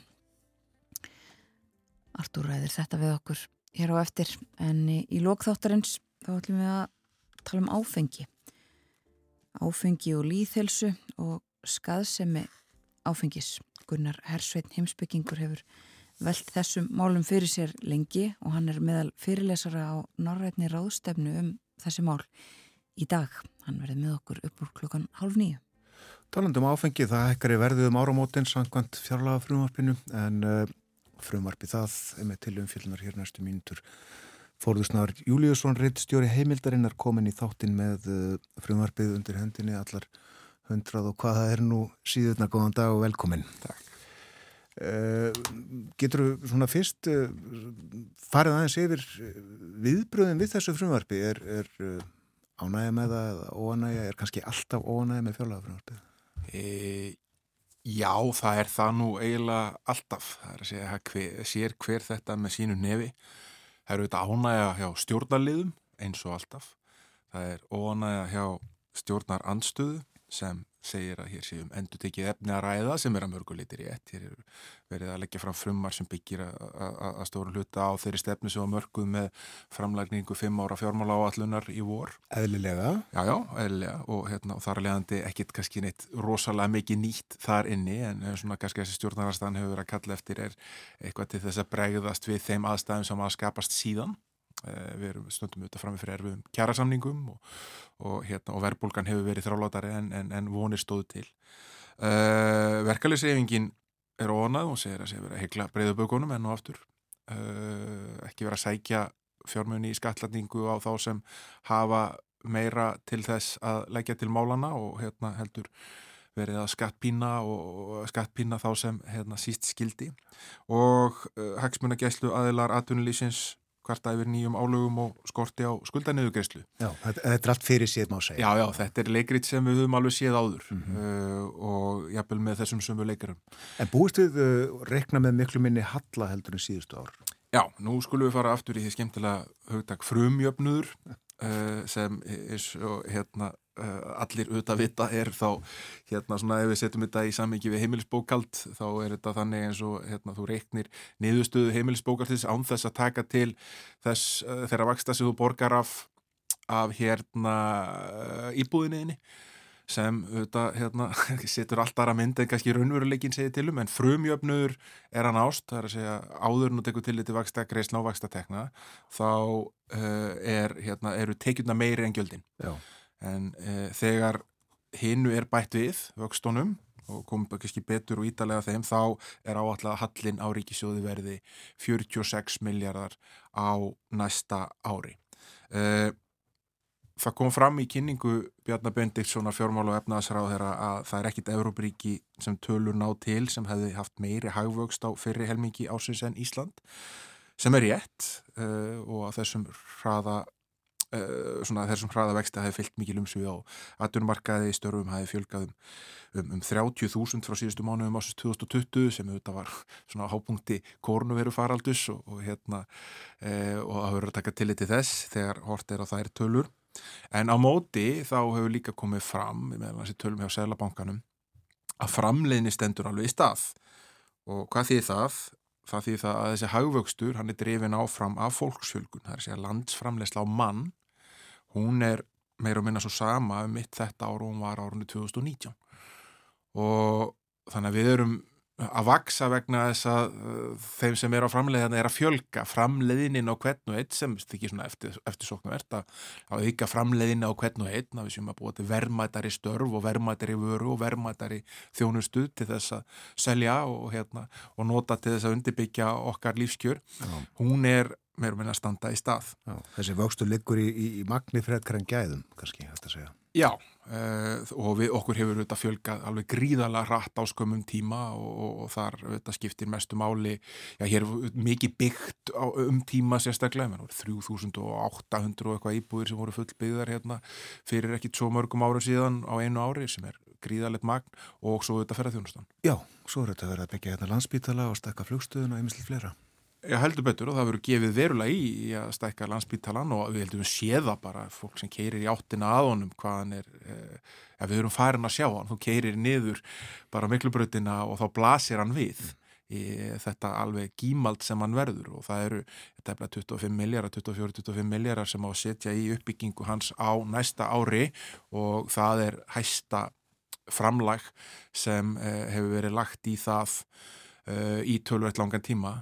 Artúr ræðir þetta við okkur hér á eftir en í, lókþáttarins þá ætlum við að tala um áfengi. Áfengi og líðhelsu og skaðsemi áfengis. Gunnar Hersveitn heimsbyggingur hefur velt þessum málum fyrir sér lengi og hann er meðal fyrirlesara á norrætni ráðstefnu um þessi mál í dag. Hann verði með okkur upp úr klukkan halv nýju. Talandum áfengi, það hekkar í verðið um áramótin samkvæmt fjarlaga frumarpinu en uh, frumarpi það er með tilum fjölunar hér næstu mínutur. Fórðusnar Júliusson, reittstjóri heimildarinnar komin í þáttin með uh, frumarpið undir hendinni allar hundrað og hvað það er nú síðurna góðan dag og velkomin. Takk. Uh, getur þú svona fyrst uh, farið aðeins yfir eh, viðbröðin við þessu frumvarfi er, er ánægja með það eða óanægja, er kannski alltaf óanægja með fjálaga frumvarfi? E, já, það er það nú eiginlega alltaf, það er að segja hver, sér hver þetta með sínu nefi það eru þetta ánægja hjá stjórnarliðum eins og alltaf. Það er óanægja hjá stjórnar anstöðu sem segir að hér séum endur tekið efni að ræða sem er að mörguleitir í ett. Hér er verið að leggja fram frummar sem byggir að stóru hluta á þeirri stefnu sem var mörguð með framlægningu fimm ára fjármála áallunar í vor. Eðlilega? Já, já, eðlilega og, hérna, og þar er leiðandi ekkit kannski neitt rosalega mikið nýtt þar inni en svona kannski þessi stjórnarastan hefur verið að kalla eftir er eitthvað til þess að bregðast við þeim aðstæðum sem að skapast síðan við erum stundum auðvitað fram með fyrir erfiðum kjærasamningum og, og, hérna, og verbulgan hefur verið þrálátari en, en, en vonir stóðu til. Uh, eh, verkefliðsreyfingin er ónað og segir að segja verið að hegla breyðubökunum enn og aftur. Uh, ekki verið að sækja fjármunni í skatlatningu á þá sem hafa meira til þess að leggja til málana og hérna, heldur verið að skattpína og skattpína þá sem hérna, síst skildi og uh, hagsmunagæslu aðilar atvinnulísins kvarta yfir nýjum álögum og skorti á skuldaneðugreyslu. Já, þetta er allt fyrir séð má segja. Já, já, þetta er leikrit sem við höfum alveg séð áður mm -hmm. uh, og jafnvel með þessum sömu leikarum. En búist við uh, rekna með miklu minni halla heldur en síðustu ár? Já, nú skulum við fara aftur í því skemmtilega hugtak frumjöfnuður sem er svo hérna Eh, allir auðvitað vita er þá hérna svona ef við setjum þetta í samingi við heimilisbókald þá er þetta þannig eins og hérna þú reiknir niðurstöðu heimilisbókaldis án þess að taka til þess uh, þeirra vaksta sem þú borgar af af hérna íbúðinniðinni sem auðvitað hérna setur allt aðra mynd en kannski raunveruleikin segir til um en frumjöfnur er hann ást það er að segja áður nú tekur til þetta vaksta greisna og vaksta tekna þá uh, er hérna eru tekjuna meiri en gjöldin Já en e, þegar hinnu er bætt við vöxtónum og komum ekki betur og ítalega þeim þá er áallega hallin á ríkisjóði verði 46 miljardar á næsta ári. E, það kom fram í kynningu Bjarnar Bendiktssonar fjármál og efnaðsráð þeirra að það er ekkit Euróbríki sem tölur ná til sem hefði haft meiri hagvöxt á fyrri helmingi ásins en Ísland sem er rétt uh, og að þessum hraða uh, svona þessum hraða vexti hafi fyllt mikið lumsvið á aturmarkaði störfum hafi fjölgað um, um, um 30.000 frá síðustu mánuðum ásins 2020 sem auðvitað var svona hápunkti kórnuveru faraldus og, og hérna uh, og það verður að taka tillit til þess þegar hort er á þær tölur en á móti þá hefur líka komið fram meðan þessi tölum hjá Sælabankanum að framleiðni stendur alveg í stað. Og hvað þýð það? Það þýð það að þessi haugvöxtur hann er drifin áfram af fólksfjölgun, það er segja landsframlegsla á mann. Hún er meira og minna svo sama um mitt þetta hún var árunni 2019 og þannig að við erum að vaksa vegna þess að uh, þeim sem er á framleiðan er að fjölga framleiðinin á hvern og einn sem þykir svona eftir, eftirsoknavert að auka framleiðin á hvern og einn að við séum að búa til vermaðari störf og vermaðari vöru og vermaðari þjónustu til þess að selja og, hérna, og nota til þess að undirbyggja okkar lífskjör. Já. Hún er meira meina standa í stað. Já, þessi vöxtu liggur í, í, í magni fredkar en gæðum, kannski, þetta segja. Já, uh, og við, okkur hefur auðvitað fjölgað alveg gríðarlega hratt á skömmum tíma og, og, og þar auðvitað skiptir mestu máli, já, hér er mikið byggt á, um tíma sérstaklega, menn, 3800 og eitthvað íbúðir sem voru fullbyggðar hérna fyrir ekkit svo mörgum ára síðan á einu ári sem er gríðarlegt magn og svo auðvitað ferðarþjónustan. Já, svo er þetta verið að byggja hérna landsbítala og stakka flugstöðun og einmislega flera. Já, heldur betur og það verður gefið verulega í, í að stækka landsbítalan og við heldum séða bara fólk sem keirir í áttina að honum hvaðan er, eh, ef við erum farin að sjá hann, þú keirir niður bara miklubröðina og þá blasir hann við í þetta alveg gímald sem hann verður og það eru þetta er 25 miljardar, 24-25 miljardar sem á að setja í uppbyggingu hans á næsta ári og það er hæsta framlag sem eh, hefur verið lagt í það eh, í tölvert langan tíma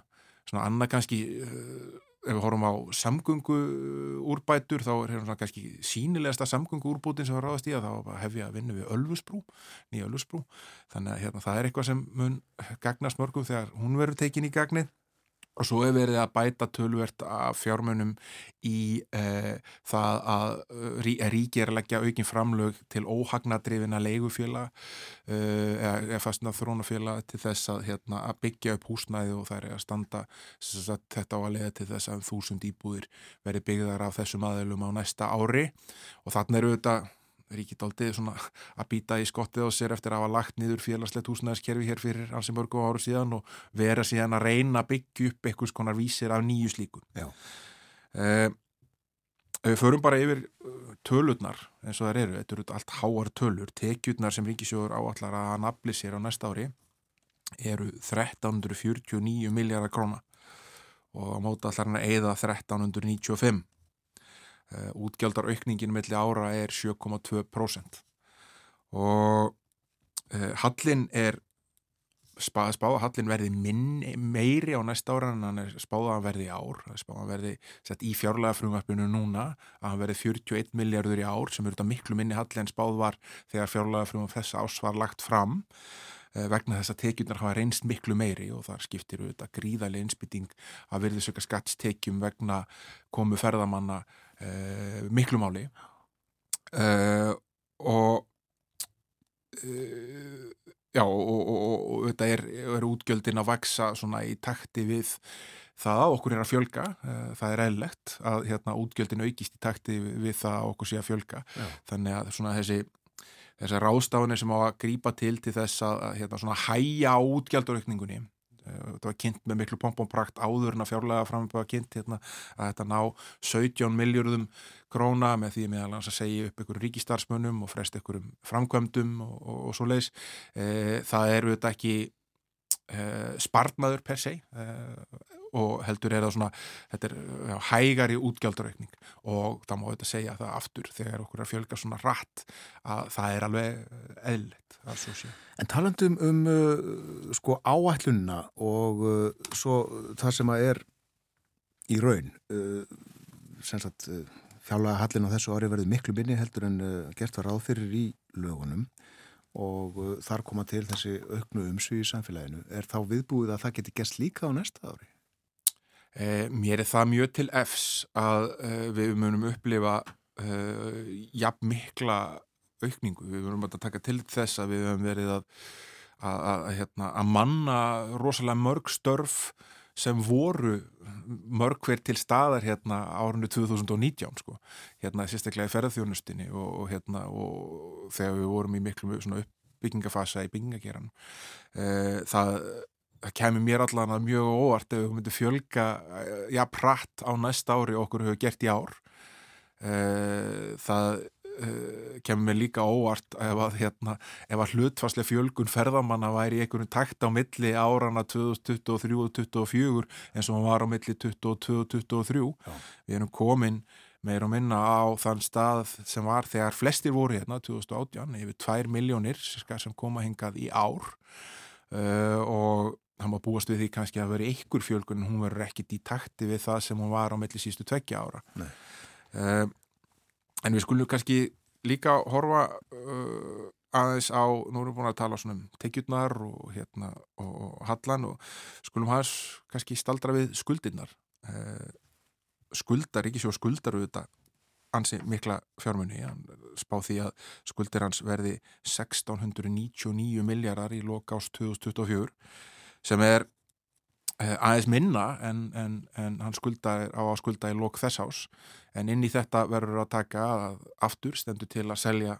svona annað kannski uh, ef við horfum á samgöngu úrbætur þá er hérna kannski sínilegasta samgöngu úrbútin sem var ráðast í að þá hef ég að vinna við Ölfusbrú, nýja Ölfusbrú. Þannig að hérna, það er eitthvað sem mun gagnast mörgum þegar hún verður tekin í gagnið Og svo er verið að bæta tölvert af fjármunum í e, það að rí, ríki er að leggja aukin framlög til óhagnadrifina leigufjöla e, eða, fastna þrónafjöla til þess að, hérna, að byggja upp húsnæði og það er að standa sagt, þetta á að leiða til þess að þúsund íbúðir veri byggðar af þessum aðeilum á næsta ári. Og þannig eru þetta ríkit aldrei svona að býta í skottið á sér eftir að hafa lagt niður félagslegt húsnæðiskerfi hér fyrir hansi mörgu áru síðan og vera síðan að reyna að byggja upp einhvers konar vísir af nýju slíku. Eh, Við förum bara yfir uh, tölurnar eins og það eru, þetta eru allt háar tölur. Tekjurnar sem ríkisjóður áallar að hann afli sér á næsta ári eru 1349 miljardar króna og á móta allar hann að eða 1395 Uh, útgjaldaraukningin melli ára er 7,2% og uh, hallin er spáða spá, hallin verði minn, meiri á næsta ára en hann er spáða að verði ár, spáða að verði sett í fjárlega frumvarpinu núna að hann verði 41 miljardur í ár sem eru þetta miklu minni hallin en spáð var þegar fjárlega frumvarp þess ás var lagt fram uh, vegna þess að tekjurnar hafa reynst miklu meiri og þar skiptir auðvitað gríðarlega innspytting að verði sökka skattstekjum vegna komu ferðamanna Uh, miklu máli. Uh, og uh, já og þetta er, er útgjöldin að vaksa svona í takti við það að okkur er að fjölga. Það er eðlegt að hérna, útgjöldin aukist í takti við það að okkur sé að fjölga. Já. þannig að svona þessi þessar rástafunir sem á að grípa til til þess að hérna, svona hæja á útgjalduraukningunni þetta var kynnt með miklu pomponprakt áður en að fjárlega framöpa kynnt hérna, að þetta ná 17 miljardum króna með því meðal hans að segja upp einhverju ríkistarsmönnum og frest einhverjum framkvæmdum og, og, og svo leiðis e, það eru þetta ekki e, spartmaður per se. E, og heldur er það svona þetta er já, hægari útgjaldaraukning og það má þetta segja það aftur þegar okkur er fjölga svona rætt að það er alveg eðlilegt að svo sé. En talandum um uh, sko áætlunna og uh, svo það sem að er í raun uh, sem sagt uh, fjárlega hallin á þessu ári verði miklu minni heldur en uh, gert var ráðfyrir í lögunum og uh, þar koma til þessi auknu umsví í samfélaginu. Er þá viðbúið að það geti gæst líka á næsta ári? Eh, mér er það mjög til efs að eh, við munum upplifa eh, jafn mikla aukningu. Við munum að taka til þess að við höfum verið að, að, að, hérna, að manna rosalega mörg störf sem voru mörg hver til staðar hérna árunni 2019 sko, hérna sérstaklega í ferðarþjónustinni og, og hérna og þegar við vorum í miklu uppbyggingafasa í byggingageran. Það það kemur mér allan að mjög óvart ef við myndum fjölga eh, já, pratt á næsta ári okkur hefur gert í ár. Eh, það eh, kemur mér líka óvart ef að, hérna, ef að hlutfarslega fjölgun ferðamanna væri í einhvern takt á milli árana 2023 og 2024 eins og hann var á milli 2022 og 2023 við erum komin meir og minna á þann stað sem var þegar flestir voru hérna 2018 yfir 2 miljónir sem koma hingað í ár. Uh, og hann má búast við því kannski að veri ykkur fjölgun hún verður ekkit í takti við það sem hún var á melli sístu tveggja ára. Uh, en við skulum kannski líka horfa uh, aðeins á, nú erum við búin að tala um tekjurnar og, hérna, og hallan og skulum hans kannski staldra við skuldinnar uh, skuldar, Ríkisjóð skuldar auðvitað ansi mikla fjármunni, hann spá því að skuldir hans verði 1699 miljardar í lok ást 2024 sem er eh, aðeins minna en, en, en hann skuldar á að skulda í lok þess ás en inn í þetta verður að taka að aftur stendur til að selja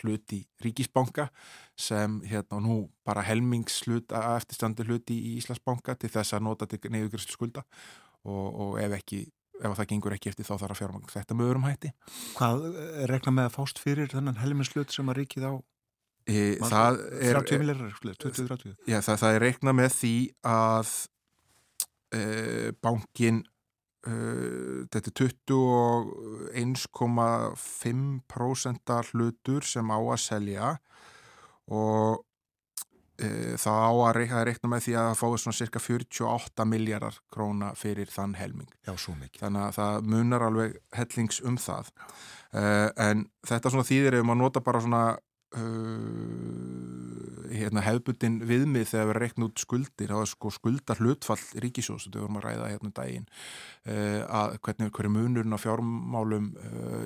hluti ríkisbanka sem hérna nú bara helmingsslut að eftirstandi hluti í Íslandsbanka til þess að nota til neyðugristu skulda. Og, og ef ekki ef það gengur ekki eftir þá þarf að fjármang þetta með öðrum hætti. Hvað er rekna með að fást fyrir þennan helminslut sem að ríkið á það er 30 miljarar, 20-30 já, það, það er rekna með því að e, bankin e, þetta er 21,5% hlutur sem á að selja og e, það á að reikna, reikna með því að það fáið svona cirka 48 miljardar króna fyrir þann helming. Já, svo mikið. Þannig að það munar alveg hellings um það. Uh, en þetta svona þýðir ef maður nota bara svona uh, hérna, hefbutin viðmið þegar við reikna út skuldir, það er sko skuldar hlutfall ríkisjós, þetta vorum að ræða hérna um daginn, uh, að hvernig hverju munurinn á fjármálum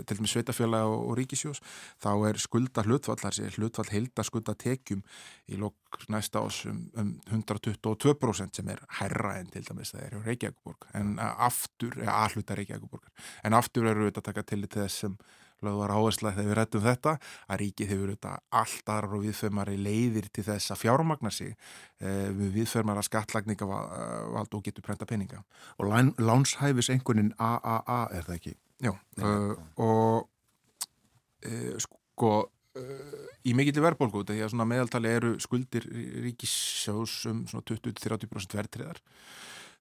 til dæmis sveitafjöla og, og ríkisjós, þá er skuldar hlutfall, þar sé hlutfall heilda skuldatekjum í lok næsta ás um, um 122% sem er herra en til dæmis það er hjá Reykjavíkuborg, en aftur, eða alluta Reykjavíkuborgar, en aftur eru við að taka til þess sem lögðu var áhersla þegar við rettum þetta að ríkið hefur þetta alltaf og viðfemari leiðir til þess að fjármagna sig eh, við viðfemara skattlagninga vald og getur prenta peninga. Og lánshæfis einhvernin AAA er það ekki? Já, uh, og uh, sko í mikill verðbólgu, því að meðaltali eru skuldir ríkissjós um 20-30% verðtriðar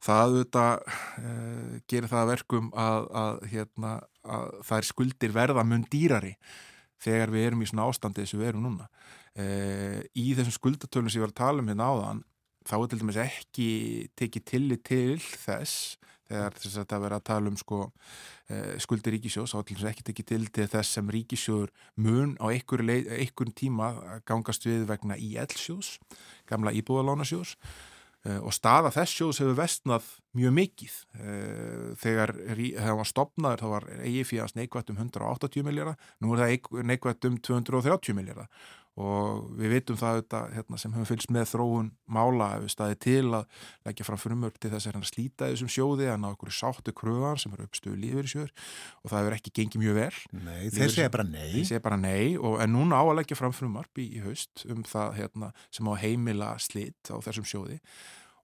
það auðvitað uh, gerir það verkum að, að, hérna, að er skuldir verða mun dýrari þegar við erum í svona ástandi þess að við erum núna. Uh, í þessum skuldatölum sem ég var að tala um hérna áðan þá er til dæmis ekki tekið tillit til þess þegar þess að það verða að tala um sko, uh, skuldir ríkisjós þá er til dæmis ekki tekið til til þess sem ríkisjóður mun á einhverjum tíma gangast við vegna í eldsjós, gamla íbúðalánasjós Eh, og staða þess sjóðs hefur vestnað mjög mikið. Eh, þegar það var stopnaður þá var eigi fíast neikvægt um 180 miljardar nú er það neikvægt um 230 miljardar og við veitum það auðvitað, hérna, sem hefur fylgst með þróun mála ef við staðið til að leggja fram frumörk til þess að hérna slíta þessum sjóði að ná okkur sáttu kröðan sem eru uppstöðu lífur í sjóður og það hefur ekki gengið mjög vel. Nei, þeir segja bara nei. Þeir segja bara nei. Og en núna á að leggja fram frumörk í, í haust um það hérna, sem á heimila slitt á þessum sjóði.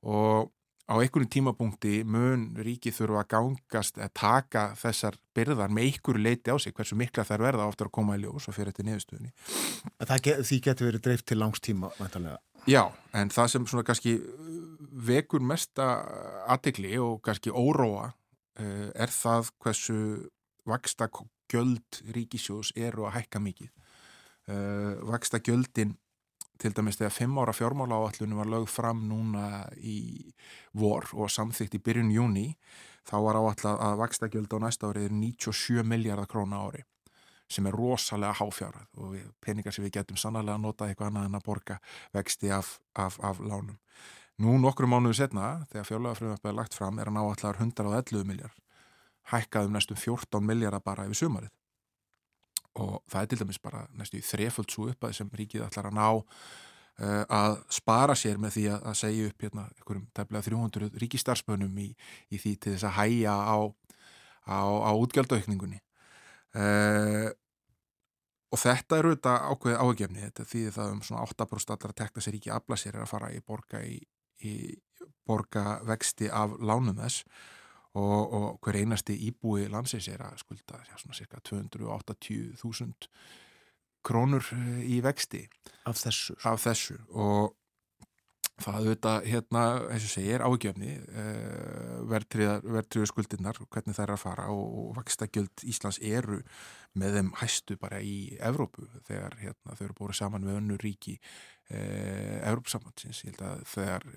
Og á einhvern tímapunkti mun ríki þurfa að gangast að taka þessar byrðar með einhverju leiti á sig hversu mikla þær verða áttur að koma í ljós og fyrir þetta niðurstöðunni. Get, því getur verið dreift til langstíma vantanlega? Já, en það sem svona kannski vekur mesta aðtegli og kannski óróa uh, er það hversu vaksta gjöld ríkisjós eru að hækka mikið. Uh, vaksta gjöldin til dæmis þegar fimm ára fjármála áallunum var lögð fram núna í vor og samþygt í byrjun júni þá var áallat að vakstakjöld á næsta ári er 97 miljardar króna ári sem er rosalega háfjárað og peningar sem við getum sannlega að nota eitthvað annað en að borga vexti af, af, af lánum. Nú nokkru mánuðu setna þegar fjárlagafröðum er lagt fram er hann áallar 111 miljard hækkað um næstum 14 miljardar bara yfir sumarið og það er til dæmis bara næstu þreföld svo upp að sem ríkið ætlar að ná uh, að spara sér með því að, að segja upp hérna einhverjum tæmlega 300 ríkistarsmönum í, í því til þess að hæja á, á, á útgjaldauðkningunni uh, eh, og þetta er auðvitað ákveðið ágefni þetta því það um svona 8% allar að tekna sér ríki afla sér er að fara í borga í, í borga vexti af lánum þess og, og hver einasti íbúi landsins er að skulda já, svona cirka 280.000 krónur eh, í vexti af þessu, af þessu. og það auðvitað hérna, eins og segir, ágjöfni eh, verðtriðu skuldinnar hvernig það er að fara og, og vakstakjöld Íslands eru með þeim hæstu bara í Evrópu þegar hérna, þau eru búin saman með önnu ríki eh, Evrópsamhansins ég held að þegar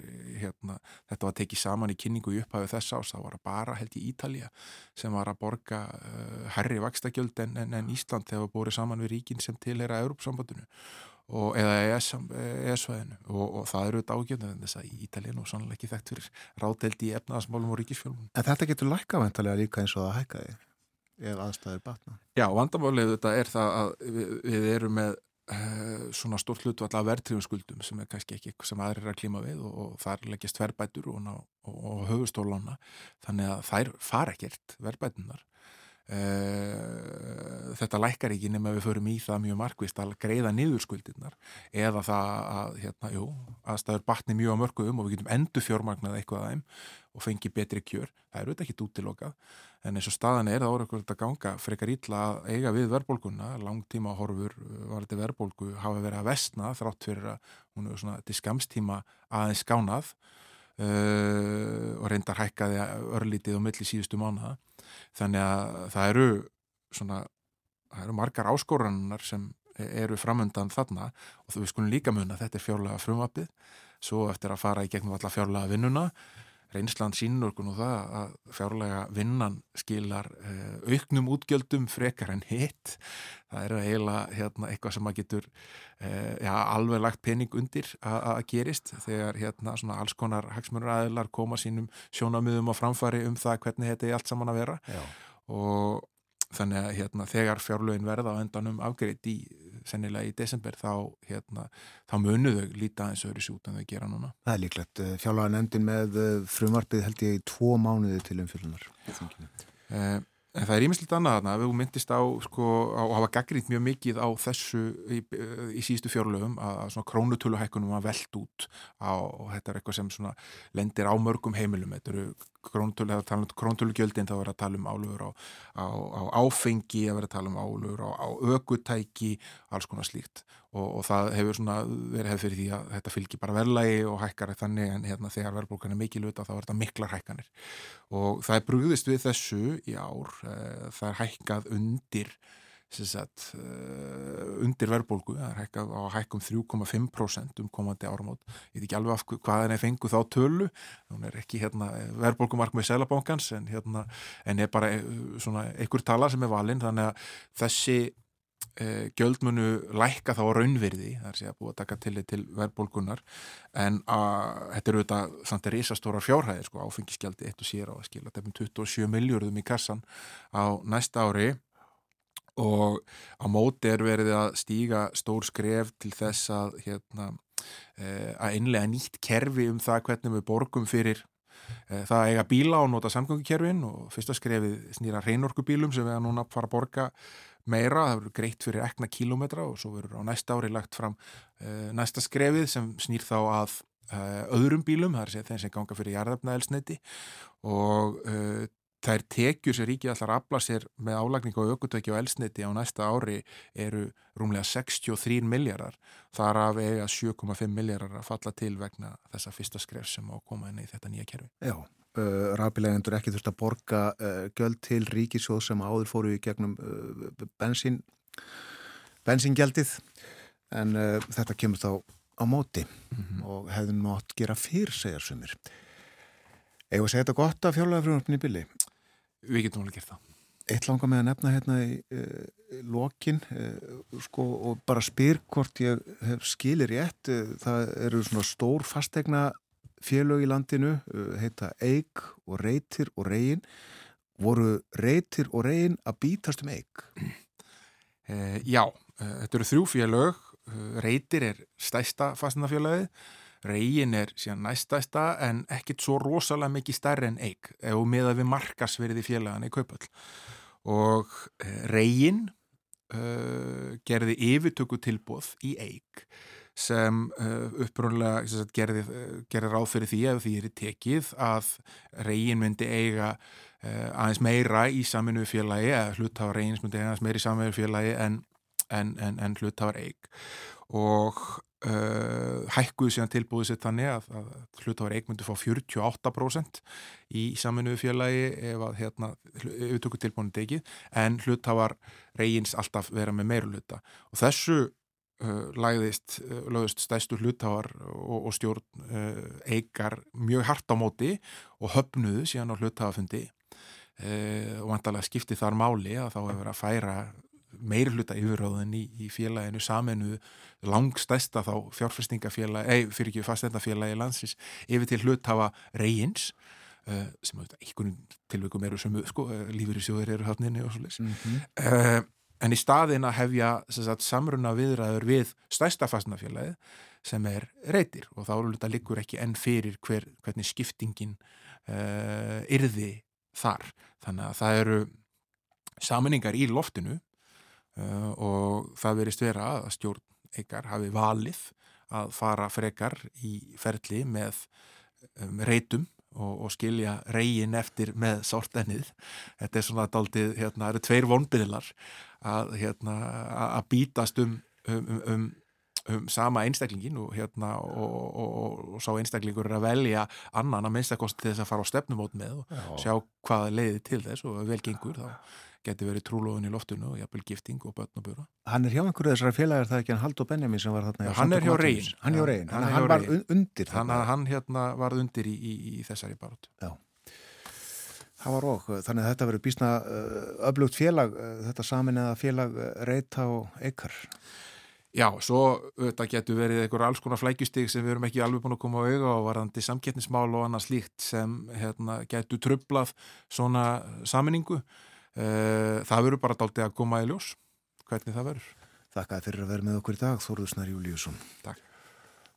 hérna, þetta var tekið saman í kynningu í upphæfu þess ás þá var það bara held í Ítalija sem var að borga eh, herri vakstakjöld en, en, en Ísland þegar búin saman við ríkin sem til er að Evrópsambandinu og, eða ES-svæðinu og, og það eru þetta ágjörnum þess að Ítalín og sannlega ekki þekkt fyrir ráðdeldi í efnaðasmálum og ríkisfjölum. En þetta getur lækkavendalega líka eins og það hækkaði ef aðstæður batna. Já, vandamálið þetta er það að við, við erum með uh, svona stórt hlutvall af verðtrífum skuldum sem er kannski ekki eitthvað sem aðrir er að klíma við og, og þar leggjast verðbætur og, og, og höfustólána þannig að þær fara ekkert verðbætunar Uh, þetta lækkar ekki nema við förum í það mjög markvist að greiða niður skuldirnar eða það að hérna, jú, aðstæður batni mjög á mörgum og við getum endur fjármagnað eitthvað aðeim og fengi betri kjör, það er auðvitað ekki útilokað en eins og staðan er það voru eitthvað að ganga frekar ítla að eiga við verðbólguna. Langtíma horfur var þetta verðbólgu hafa verið að vestna þrátt fyrir að hún er svona til skamstíma aðeins skánað uh, og reyndar hækkaði örlítið á milli síðustu mánuða þannig að það eru svona, það eru margar áskorannar sem eru framöndan þarna og þú við skulum líka mun að þetta er fjárlega frumvapið, svo eftir að fara í gegnum alla fjárlega vinnuna reynsland sínur nú það að fjárlega vinnan skilar uh, auknum útgjöldum frekar en hitt það er eiginlega hérna, eitthvað sem maður getur uh, já, alveg lagt pening undir að gerist þegar hérna, alls konar hagsmunur aðilar koma sínum sjónamöðum á framfari um það hvernig þetta er allt saman að vera Já. og þannig að hérna, þegar fjárlögin verða á endanum afgreitt í sennilega í desember þá, hérna, þá munuðu líta eins öðru sút en þau gera núna. Það er líklegt. Fjárlaga nefndin með eh, frumarpið held ég í tvo mánuði til umfylgjunar. Eh, en það er ímislegt annað þarna. Við myndist á, sko, á að hafa gaggrínt mjög mikið á þessu í, í síðustu fjárlögum að, að svona krónutöluhækkunum að veld út á, og þetta er eitthvað sem svona lendir á mörgum heimilum. Þetta eru króntölugjöldin þá verður að tala um álugur á, á, á áfengi, að verður að tala um álugur á, á ökutæki, alls konar slíkt. Og, og það hefur svona verið hefð fyrir því að þetta fylgir bara verðlægi og hækkar þannig en hérna þegar verðbólkan er mikil auðvitað þá er þetta miklar hækkanir. Og það er brúðist við þessu í ár, eh, það er hækkað undir Sagt, uh, undir verðbólgu það er hækkað á hækkum 3,5% um komandi áramót, ég veit ekki alveg af hvað henni fengu þá tölu. Hún er ekki hérna, verðbólgumark með selabankans en, hérna, en er bara eh, svona einhver tala sem er valinn þannig að þessi uh, gjöldmunu lækka þá raunverði það er sér að búa að taka til, til verðbólgunar en að þetta eru auðvitað samt er risastóra fjárhæðir sko, áfengiskjaldi eitt og sér á að skila 27 miljörðum í kassan á næsta ári og á móti er verið að stíga stór skref til þess að hérna, eh, að innlega nýtt kerfi um það hvernig við borgum fyrir eh, það eiga bíla og nota samgöngukerfin. Og fyrsta skrefið snýra reynorkubílum sem við að núna fara að borga meira, það verður greitt fyrir ekna kílometra og svo verður á næsta ári lagt fram eh, næsta skrefið sem snýr þá að öðrum bílum, það er þeim sem ganga fyrir jarðafnaðelsneiti og þær tekjur sem ríkið allar afla sér með álagning og aukutöki og elsniti á næsta ári eru rúmlega 63 miljardar þar af eiga 7,5 miljardar að falla til vegna þessa fyrsta skref sem á koma inn í þetta nýja kerfi. Já, uh, rafilegendur ekki þurft að borga uh, göld til ríkisjóð sem áður fóru í gegnum uh, bensín bensíngjaldið en þetta kemur þá á móti mm -hmm. og hefðum nátt gera fyrr segjar sumir. Eða segja þetta gott að fjárlega frumvarpinni bylli? Við getum alveg gert það. Eitt langar með að nefna hérna í uh, lokin uh, sko, og bara spyr hvort ég hef skilir rétt. Uh, það eru svona stór fastegna félög í landinu, heita Eik og Reytir og Reyin. Voru Reytir og Reyin að bítast um Eik? Já, þetta eru þrjú félög. Reytir er stæsta fastegna Reyin er síðan næstæsta en ekkit svo rosalega mikið stærri en eig ef við að við markasverði félagana í kaupall og uh, Reyin uh, gerði yfirtöku tilbóð í eig sem uh, upprúnlega gerði, gerði ráð fyrir því að því er tekið að Reyin myndi eiga aðeins meira í saminu félagi eða myndi eiga aðeins meira í saminu félagi en, en, en, en hluttáðar eig og Uh, hækkuðu síðan tilbúið sér þannig að, að hlutafar eigmundi fá 48% í saminuðu félagi ef að hérna, auðtöku tilbúinu dekið en hlutafar reyins alltaf vera með meiru hluta og þessu uh, lagðist, uh, lögðist stæstu hlutafar og, og stjórn uh, eigar mjög hart á móti og höfnuðu síðan á hlutafafundi uh, og vantarlega skipti þar máli að þá hefur að færa meiri hluta yfirráðin í, í félaginu samenu langstæsta þá fjárfestingafélagi, ei, fyrir ekki fastendafélagi landsins yfir til hluthafa reyins uh, sem auðvitað einhvern tilveikum eru sem sko, lífur í sjóður eru hátninni og svo leys Mm -hmm. uh, en í staðin að hefja sagt, samruna viðræður við stæsta fastendafélagi sem er reytir og þá þetta liggur ekki enn fyrir hver, hvernig skiptingin uh, yrði þar þannig að það eru saminningar í loftinu uh, og það verist vera að stjórn eikar hafi valið að fara frekar í ferli með um, reytum og, og skilja reygin eftir með sortennið. Þetta er svona daldið, hérna, það eru tveir vonbyrðilar að, hérna, að bítast um, um, um, um um sama einstaklingin og, hérna, og, og, og sá einstaklingur er að velja annan að minnstakosti þess að fara á stefnumót með og Já. sjá hvaða leiði til þess og ef vel gengur þá geti verið trúlóðin í loftinu og jafnvel gifting og börn og búra. Hann er hjá einhverju þessara félagar það ekki hann Haldur Benjamin sem var þarna Já, hann er hjá atvinnulífsins. Hann hjá Já, Reyin, hann hann, hann var undir þarna. hann hérna varð undir í, í, í þessari barótt. Það var og, þannig að þetta verður bísna uh, öflugt félag, uh, þetta samin eða félag uh, Reita og Eikar. Já, svo þetta getur verið einhver alls konar flækjustig sem við erum ekki alveg búin að koma á auga og varandi samkettnismál og annað slíkt sem hérna, getur trublað svona saminningu. Eh, Það verður bara dálítið að koma í ljós hvernig það verður. Þakkaði fyrir að vera með okkur í dag, Þórður Snar Júliusson. Takk.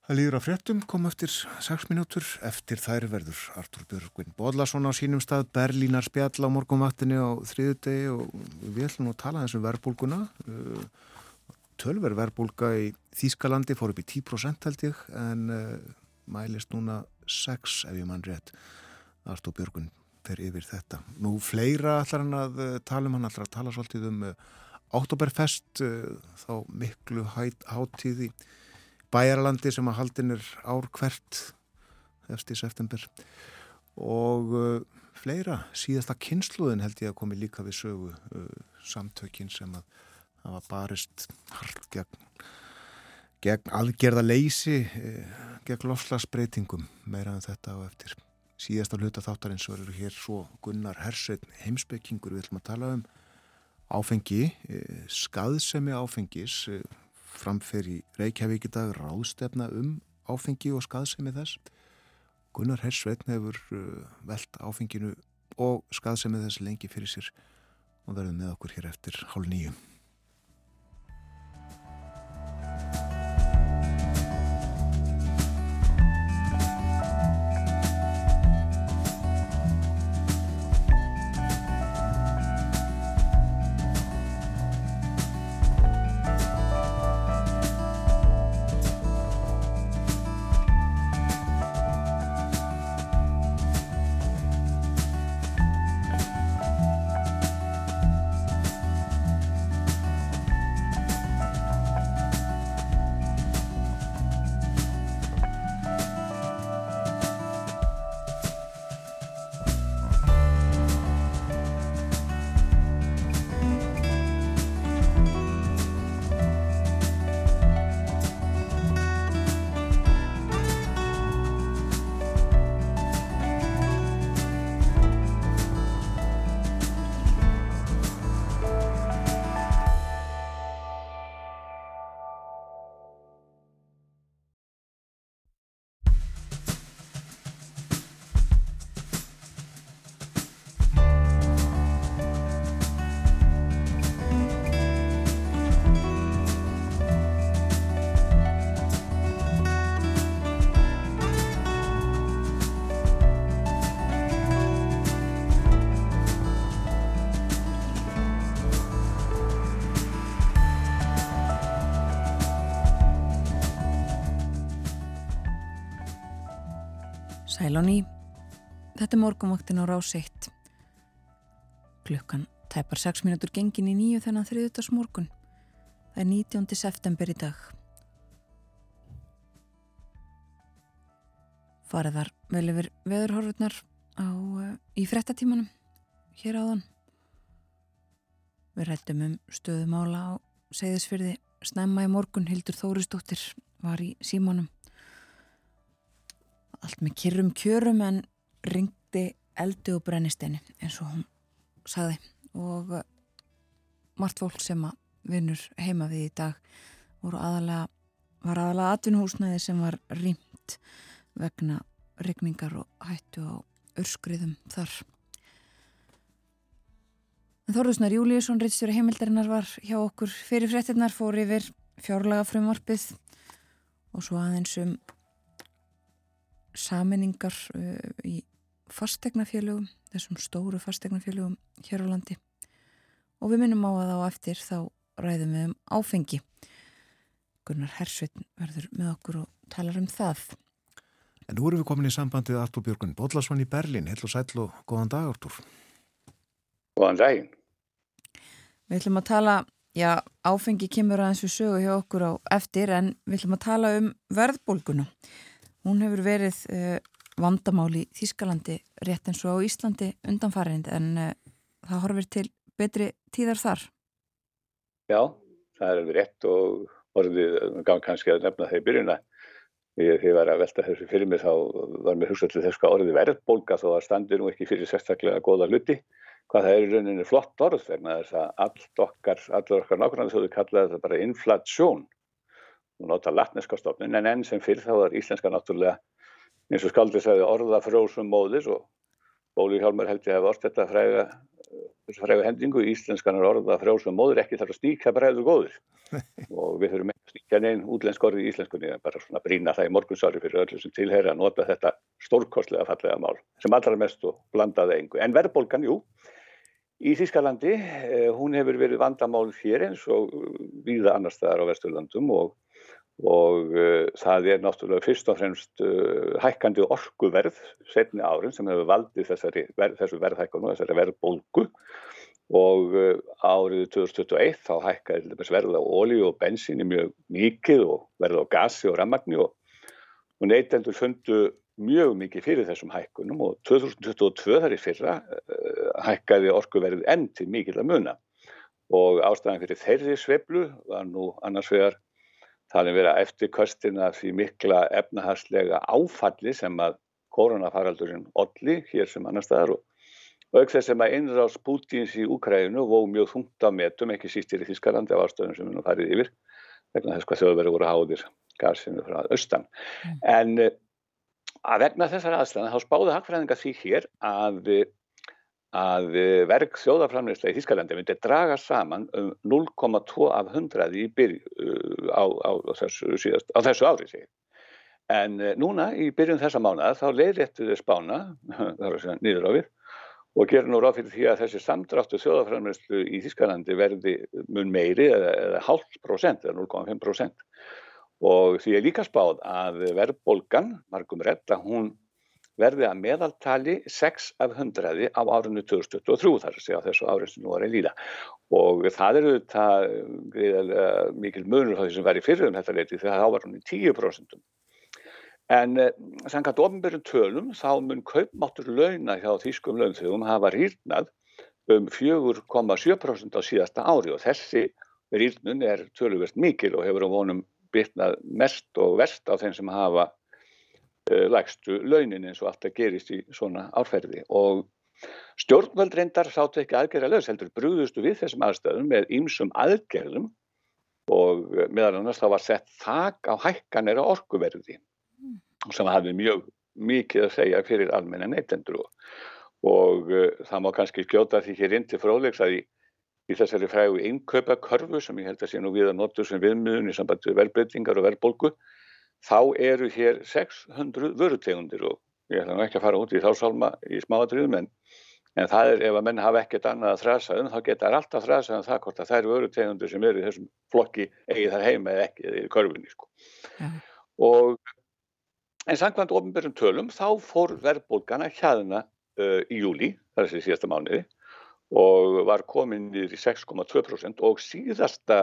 Það líður að fréttum, kom eftir 6 mínútur, eftir þær verður Artur Björgvin Bodlason á sínum stað, Berlínar spjall á morgunvaktinni á þriðudegi og við ætlum að tala þessum verbulguna. Tölver verbulga í Þýskalandi fór upp í 10% held ég, en uh, mælist núna 6 ef ég mann rétt. Artur Björgvin fer yfir þetta. Nú fleira ætlar hann að uh, tala um, hann ætlar að tala svolítið um uh, Oktoberfest, uh, þá miklu hæt, hátíð í bæjarlandi sem að haldin er ár hvert eftir september. Og fleira, síðasta kynsluðin held ég að komi líka við sögu samtökin sem að hafa barist hart gegn, gegn aðgerða leysi gegn lofslagsbreytingum meira en þetta á eftir síðasta hluta þáttarins verður hér svo Gunnar Hersveitn heimspekingur við ætlum að tala um áfengi, uh, skaðsemi áfengis uh, framfer í Reykjavík í dag ráðstefna um áfengi og skaðsemi þess. Gunnar Hersveitn hefur uh, velt áfenginu og skaðsemi þess lengi fyrir sér og verður með okkur hér eftir hálf nýju. Sæl á ný. Þetta er morgunvaktin á rás 1. Klukkan tæpar 6 minútur gengin í nýju þennan þriðutags morgun. Það er 19. september í dag. Farið var vel yfir veðurhorfurnar á, uh, í frettatímanum hér áðan. Við rættum um stöðumála á segðisfyrði snemma í morgun Hildur Þórisdóttir var í símanum allt með kyrrum kjörum en ringdi eldi og brennisteini eins og hún sagði og uh, margt fólk sem að vinnur heima við í dag aðalega, var aðalega atvinnuhúsnaði sem var rýmt vegna regningar og hættu á örskriðum þar. Þorðusnar Júliusson, Ritstjóri heimildarinnar var hjá okkur fyrir fréttinnar, fór yfir fjárlaga frumvarpið og svo aðeins um saminningar uh, í fastegnafélögum, þessum stóru fastegnafélögum hér á landi og við minnum á að á eftir þá ræðum við um áfengi. Gunnar Hersveit verður með okkur og talar um það. En nú erum við komin í sambandið Artur Björgun Bóllarsson í Berlin. Heil og sætl og góðan dag, Artur. Góðan daginn. Við ætlum að tala, já, áfengi kemur aðeins við sögu hjá okkur á eftir en við ætlum að tala um verðbólguna. Hún hefur verið uh, vandamál í Þískalandi rétt eins og á Íslandi undanfarind en uh, það horfir til betri tíðar þar. Já, það er alveg rétt og orðið, kannski að nefna það í byrjuna Þegar ég var að velta þessu fyrir mig þá var mér hugsað til þess hvað orðið verðbólka þó að standur nú ekki fyrir sérstaklega goða hluti. Hvað það er í rauninni flott orð vegna þess að allt okkar, allar okkar nákvæmlega þóðu kallaði þetta bara inflasjón. Nota latneska stofnun en enn sem fyrr þá er íslenska náttúrulega eins og skaldið segði orða frjósum móðis og Bóli Hjálmar held ég að orð þetta fræga frægu hendingu íslenskan orða frjósum móður ekki þarf að stíka bræður góður og við þurfum ekki að stíka neinn útlensk orði í íslenskunni en bara svona brína það í morgunsári fyrir öllu sem tilheyra að nota þetta stórkostlega fallega mál sem allra mest og blandaði engu. En verðbólgan, jú, í Þískalandi, eh, hún hefur verið vandamál hér eins og viða annar staðar á Vesturlandum og, og uh, það er náttúrulega fyrst og fremst uh, hækkandi orkuverð setni árin sem hefur valdið verð, þessu verðhækkanu, þessari verðbólgu. Og uh, árið 2021 þá hækkaði verða á ólíu og bensíni mjög mikið og verða á gasi og rammagni og, og neytendur fundu mjög mikið fyrir þessum hækkunum. Og 2022 þar í fyrra hækkaði orkuverðið enn til mikið að muna. Og ástæðan fyrir þeirri sveblu var nú annars vegar talin vera eftirkostina því mikla efnahagslega áfalli sem að koronafaraldurinn olli hér sem annar staðar og auk þess sem að innráðs Pútins í Úkræðinu vó mjög þungt á metum, ekki sístir í Þískalandi af ástöðum sem við nú farið yfir vegna þess hvað þjóðverði voru háðir gasinu frá austan. Mm. En eh, að vegna þessar aðstæðan þá spáði hagfræðinga því hér að, að verk þjóðaframleysla í Þískalandi myndi draga saman um 0,2 af 100 í byrj uh, á, á, á, þessu, síðast, á þessu ári segir. En eh, núna í byrjun þessa mánuða þá leiðréttuði spána, það var segja nýður á við, og gerir nú ráð fyrir því að þessi samdráttu þjóðafræðanmjöslu í Þískalandi verði mun meiri eða, hálf prosent eða 0,5 prosent og því er líka spáð að verðbólgan, margum redd að hún verði að meðaltali 6 af 100 á árunni 2023 þar að segja á þessu árið sem nú er í líða og það eru þetta mikil munur þá því sem verði fyrir um þetta leiti þegar þá var hún í 10%. En eh, sannkvæmt ofinbjörnum tölum þá mun kaupmáttur launa hjá þýskum launþjóðum hafa rýrnað um 4,7% á síðasta ári og þessi rýrnun er töluvert mikil og hefur á vonum byrnað mest og verst á þeim sem hafa lægstu launin eins og alltaf gerist í svona árferði. Og stjórnvöld reyndar sáttu ekki aðgerða laus heldur brúðustu við þessum aðstöðum með ýmsum aðgerðum og meðal annars þá var sett þak á hækkanir á orkuverði sem hafði mjög mikið að segja fyrir almenna neytendur og, og uh, það má kannski skjóta því hér inn til fróðlegs að í, í þessari frægu innkaupa körfu sem ég held að sé nú við að notu sem viðmiðun í sambandi verðbreytingar og verðbólgu þá eru hér 600 vörutegundir og ég ætla nú ekki að fara út í þá sálma í smáadrýðum en, en það er ef að menn hafa ekkert annað að þrasa um þá geta alltaf þrasa um það hvort að það eru vörutegundir sem eru í þessum flokki eigi þar heima eða ekki eða í körfunni sko. ja. og En sangkvæmt ofinbjörnum tölum þá fór verðbólgan að hjaðna uh, í júli, það er þessi síðasta mánuði og var komin niður í 6,2% og síðasta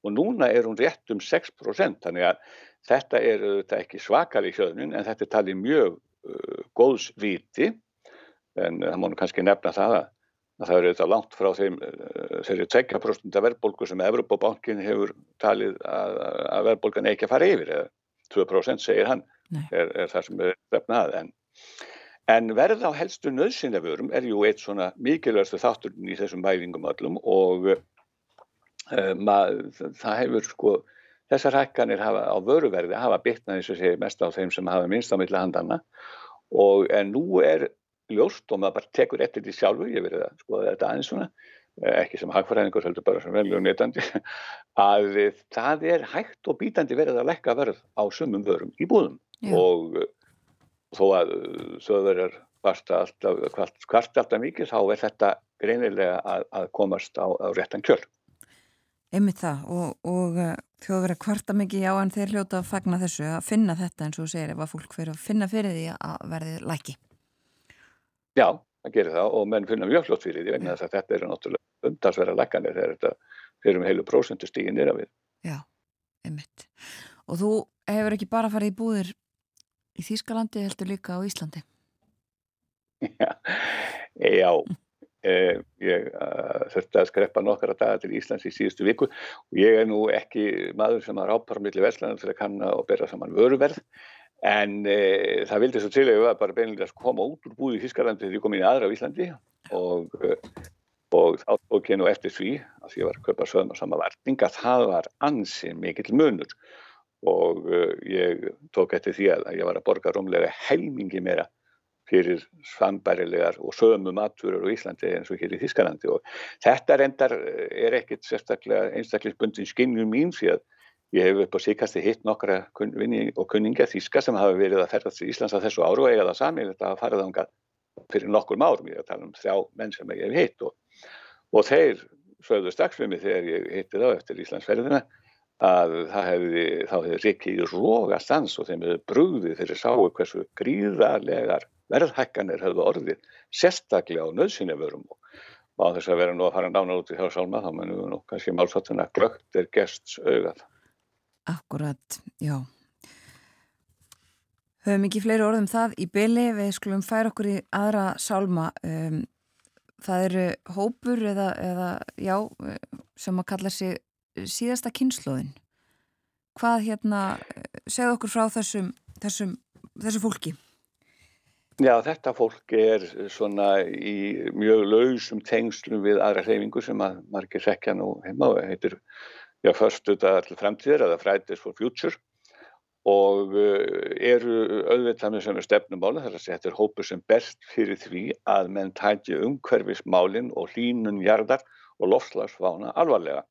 og núna er hún rétt um 6% þannig að þetta er þetta ekki svakar í hjöðnun en þetta er talið mjög uh, góðs viti. En það mónu kannski nefna það að, að það eru þetta langt frá þeim uh, þeirri 2% verðbólgu sem Evropabankin hefur talið að, að verðbólgan ekki að fara yfir eða 2% segir hann er, er það sem er vefnað en, en verð á helstu nöðsynleförum er jú eitt svona mikilvægstu þátturinn í þessum mælingum öllum og uh, mað, það hefur sko þessar hækkanir hafa, á vöruverði hafa bitnað eins og segir mest á þeim sem hafa minnst á milli handana og en nú er ljóst og maður bara tekur eftir því sjálfu, ég verið að skoða þetta aðeins svona Eh, ekki sem hagfræðingur heldur bara sem velju neytandi að það er hægt og bítandi verið að lekka verð á sumum vörum í búðum. Já. og þó að þau verður kvarta alltaf, alltaf mikið þá er þetta greinilega að, að komast á, á réttan kjöl Emið það og, og uh, þjóðu verið kvarta mikið já en þeir hljóta að fagna þessu að finna þetta eins og segir ef að fólk fyrir að finna fyrir því að verði læki Já, það gerir það og menn finna mjög flott fyrir því vegna þess að þetta eru náttúrulega umtalsverða lækkanir þegar þetta fyrir um heilu prósentu stígin nýra við. Já, einmitt. Og þú hefur ekki bara farið í búðir í Þýskalandi, heldur líka á Íslandi? Já, já. Eh, ég uh, þurfti að skreppa nokkara daga til Íslands í síðustu viku. Og ég er nú ekki maður sem har ápar millir Vestlandan til að kanna og bera saman vöruverð en eh, það vildi svo til að ég var bara beinlega að koma út úr búði í Þýskalandi þegar ég kom inn aðra á Íslandi og og þá tók ég nú eftir því að ég var að köpa sögum á sama verning að það var ansi mikill munur. Og uh, ég tók eftir því að ég var að borga rómlega helmingi meira fyrir svambærilegar og sömu maturur á Íslandi eins og hér í Þískalandi og þetta reyndar uh, er ekkit einstaklisbundin skinnjum mín að ég hef upp á síkasti hitt nokkra vinni og kunninga Þíska sem hafa verið að ferðast í Íslands á þessu áru og eiga það sami þetta að fara þánga fyrir nokkur árum, ég er að tala um þrjá menn sem ég hef hitt og og þeir sögðu strax við mig þegar ég hitti þá eftir Íslandsferðina að hefði, þá hefði Rikki rógastans og þeim hefði brúðið fyrir sáu hversu gríðarlegar verðhækkanir hefðu orðið sérstaklega á nöðsynjavörum og á þess að vera nú að fara nána út í þá sálma þá mennum við nú kannski málsváttuna glögt er gests augað. Akkurat, já. Höfum ekki fleiri orðum það í byli, við skulum færa okkur í aðra sálma um, það eru hópur eða, eða já, sem að kalla sig síðasta kynnslóðin hvað hérna segð okkur frá þessum, þessum þessu fólki Já, þetta fólk er svona í mjög lausum tengslum við aðra hreyfingu sem að margir rekja nú heima og heitir já, förstu þetta allir fremtíðir eða Fridays for Future og eh, eru auðvitað með er stefnumála þar að segja þetta er hópur sem berst fyrir því að menn tæti umhverfismálinn og hlínun jarðar og lofslagsvána alvarlega.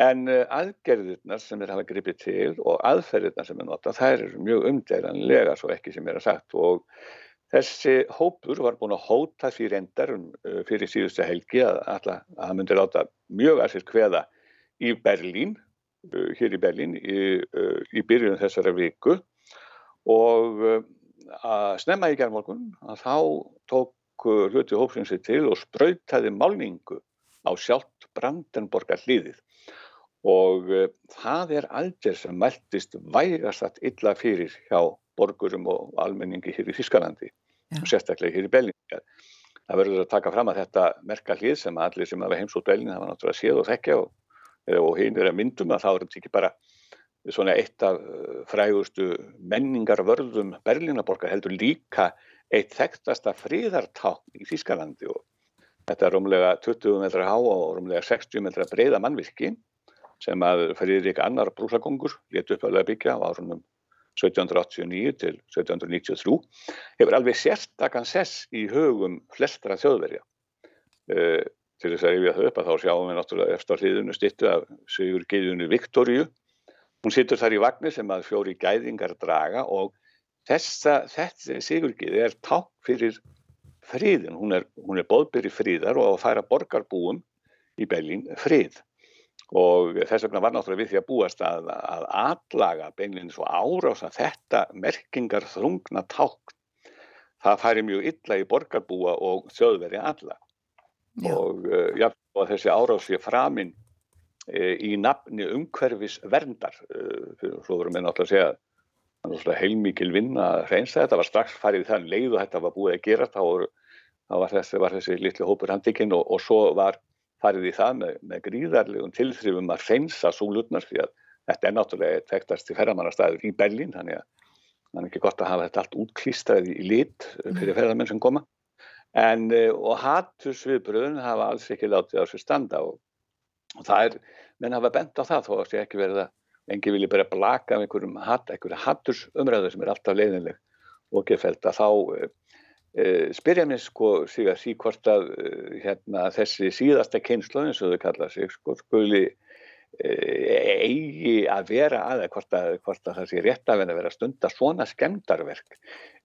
En eh, aðgerðirnar sem þeir hafa gripið til og aðferðirnar sem er nota þær eru mjög umdæranlega svo ekki sem er að sagt og þessi hópur var búin að hóta því reyndar um, eh, fyrir síðustu helgi að, að, að það myndi láta mjög að sér hveða í Berlín Uh, hér í Berlín í, uh, í byrjun þessara viku. Og uh, að snemma í gerðmorgun að þá tók hluti hópsins sér til og spröytaði málningu á sjálft Brandenborgar hlýðið og það er aldrei sem meldist vægast að illa fyrir hjá borgurum og almenningi hér í Þískalandi og sérstaklega hér í Berlín. Það verður að taka fram að þetta merka hlýð sem allir sem hafa heimsótt Berlín hafa náttúrulega séð og þekkja og og hinn er að myndum að þá er þetta ekki bara svona eitt af uh, frægustu menningarvörðum Berlínaborgar heldur líka eitt þekktasta fríðartákn í Þískalandi og þetta er umlega 20 metra há og umlega 60 metra breyða mannvirki sem að Fríðrik Annar brúsakongur létt upp að byggja á árunum 1789 til 1793 hefur alveg sérstakann sess í hugum flestra þjóðverja. Uh, til þess að rifja þau upp að þá sjáum við náttúrulega eftir á hliðinu stittu af Sigur Geiðunni Viktoríu. Hún sittur þar í vagnir sem að fjóri gæðingar draga og þessa, þetta Sigur Geiði er ták fyrir friðin. Hún er, er bóðbyrri friðar og að færa borgarbúum í Berlín frið. Og þess vegna var náttúrulega við því að búast að, að atlaga beinlinni svo árás að þetta merkingar þrungna ták. Það færi mjög illa í borgarbúa og þjóðveri alla. Og, uh, ja, og þessi árás sé framinn uh, í nafni umhverfis verndar uh, svo vorum við náttúrulega að segja heilmikil vinna að reynsa þetta. Var strax farið þann leið og þetta var búið að gera þá, voru, þá var, þessi, var þessi litli hópur handikinn og, og svo var farið í það með, með gríðarlegum tilþrifum að reynsa súlutnar því að þetta er náttúrulega þekktast í ferðamannastæður í Berlín þannig að það er ekki gott að hafa þetta allt útklístaði í lit fyrir ferðamenn sem koma. En, eh, og hattusviðbröðun hafa alls ekki látið á sér standa og, og það er menn hafa bent á það þó að það ekki verið að engi vilja bara blaka af einhverjum hatt, einhverju hattus umræðu sem er alltaf leiðinleg og gefælt að þá e, e, spyrja mér sko sig að sí hvort að e, hérna, þessi síðasta kynslu eins og þau kalla sig sko skuli eigi að vera aðeins hvort, hvort að það sé rétt að vera að stunda svona skemdarverk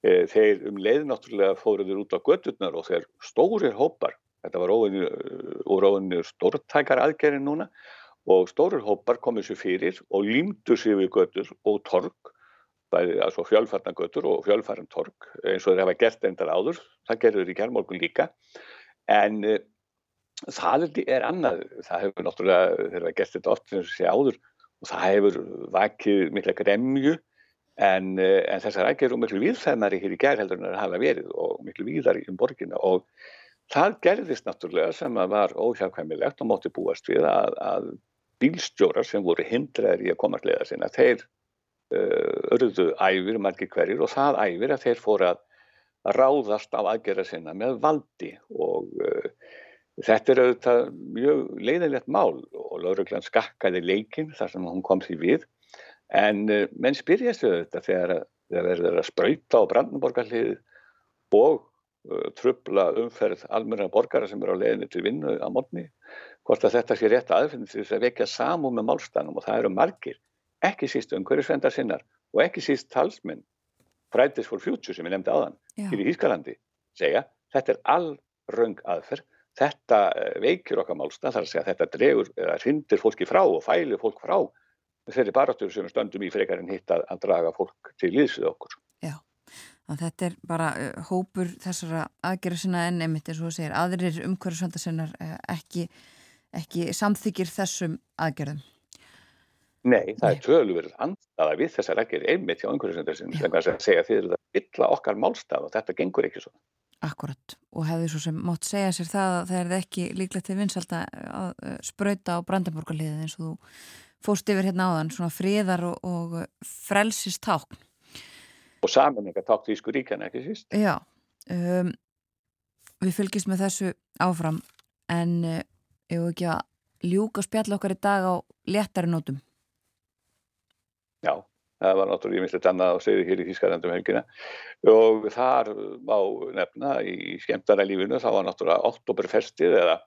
þeir um leið náttúrulega fóruður út á gödurnar og þeir stórir hópar. Þetta var úr óvinni stórtækar aðgerðin núna og stórir hópar komið sér fyrir og límdu sér við götur og torg bæði altså fjölfarnagötur og fjölfarn torg eins og þeir hafa gert endar áður. Það gerður í kærmorgun líka. En uh, það er annað. Það hefur náttúrulega, þeir hafa gert þetta oft sem sé áður og það hefur vakið mikla gremju. En, uh, en þessar aðgerður miklu viðfæðmari hér í gær heldur en það hafa verið og miklu víðar um borginna og það gerðist náttúrulega sem að var óhjákvæmilegt og móti búast við að, að bílstjórar sem voru hindraðir í að koma að leiða sinna, þeir örðu æfir margir hverjir og það æfir að þeir fóru að ráðast á aðgerða sinna með valdi. Og uh, þetta er auðvitað mjög leiðilegt mál og lauruglan skakkaði leikin þar sem hún kom því við. En uh, menn spyrjast auðvitað þegar það verður að spröyta á Brandenborgarlið og trubla umferð almenna borgara sem eru á leiðinni til vinnu á mótni hvort að þetta sé rétt aðfinni til þess að vekja samum með málstænum og það eru margir, ekki síst umhverjusvendar sinnar og ekki síst talsminn Fridays for Future sem ég nefndi áðan hér í Hískalandi segja þetta er allröng aðferð. Þetta eh, veikir okkar málstæn þar að segja þetta dregur eða hrindir fólki frá og fælir fólk frá þeirri baratur sem stöndum í frekarinn hitt að, að draga fólk til líðsvið okkur. Já, þetta er bara uh, hópur þessara aðgerða sinna en einmitt eins og þú segir aðrir umhverjusvendar sinnar uh, ekki ekki samþykir þessum aðgerðum? Nei, það Nei. er töluverð andaða við þessar aðgerði einmitt hjá umhverfisendurinn sem að segja það að bylla okkar málstað og þetta gengur ekki svo. Akkurat og hefði svo sem mátt segja sér það að það er ekki líklegt til vinsalda að spröyta á Brandenborgarliðið eins og þú fóst yfir hérna áðan svona fríðar og, og frelsistákn. Og saminningatákn í skuríkjana ekki síst. Já, um, við fylgjum með þessu áfram en ef við ekki að ljúka spjall okkar í dag á léttari nótum Já, það var náttúrulega ég minnst annað að segja hér í Þískarlandum helgina og þar má nefna í skemmtara lífinu þá var náttúrulega oktoberfestið eða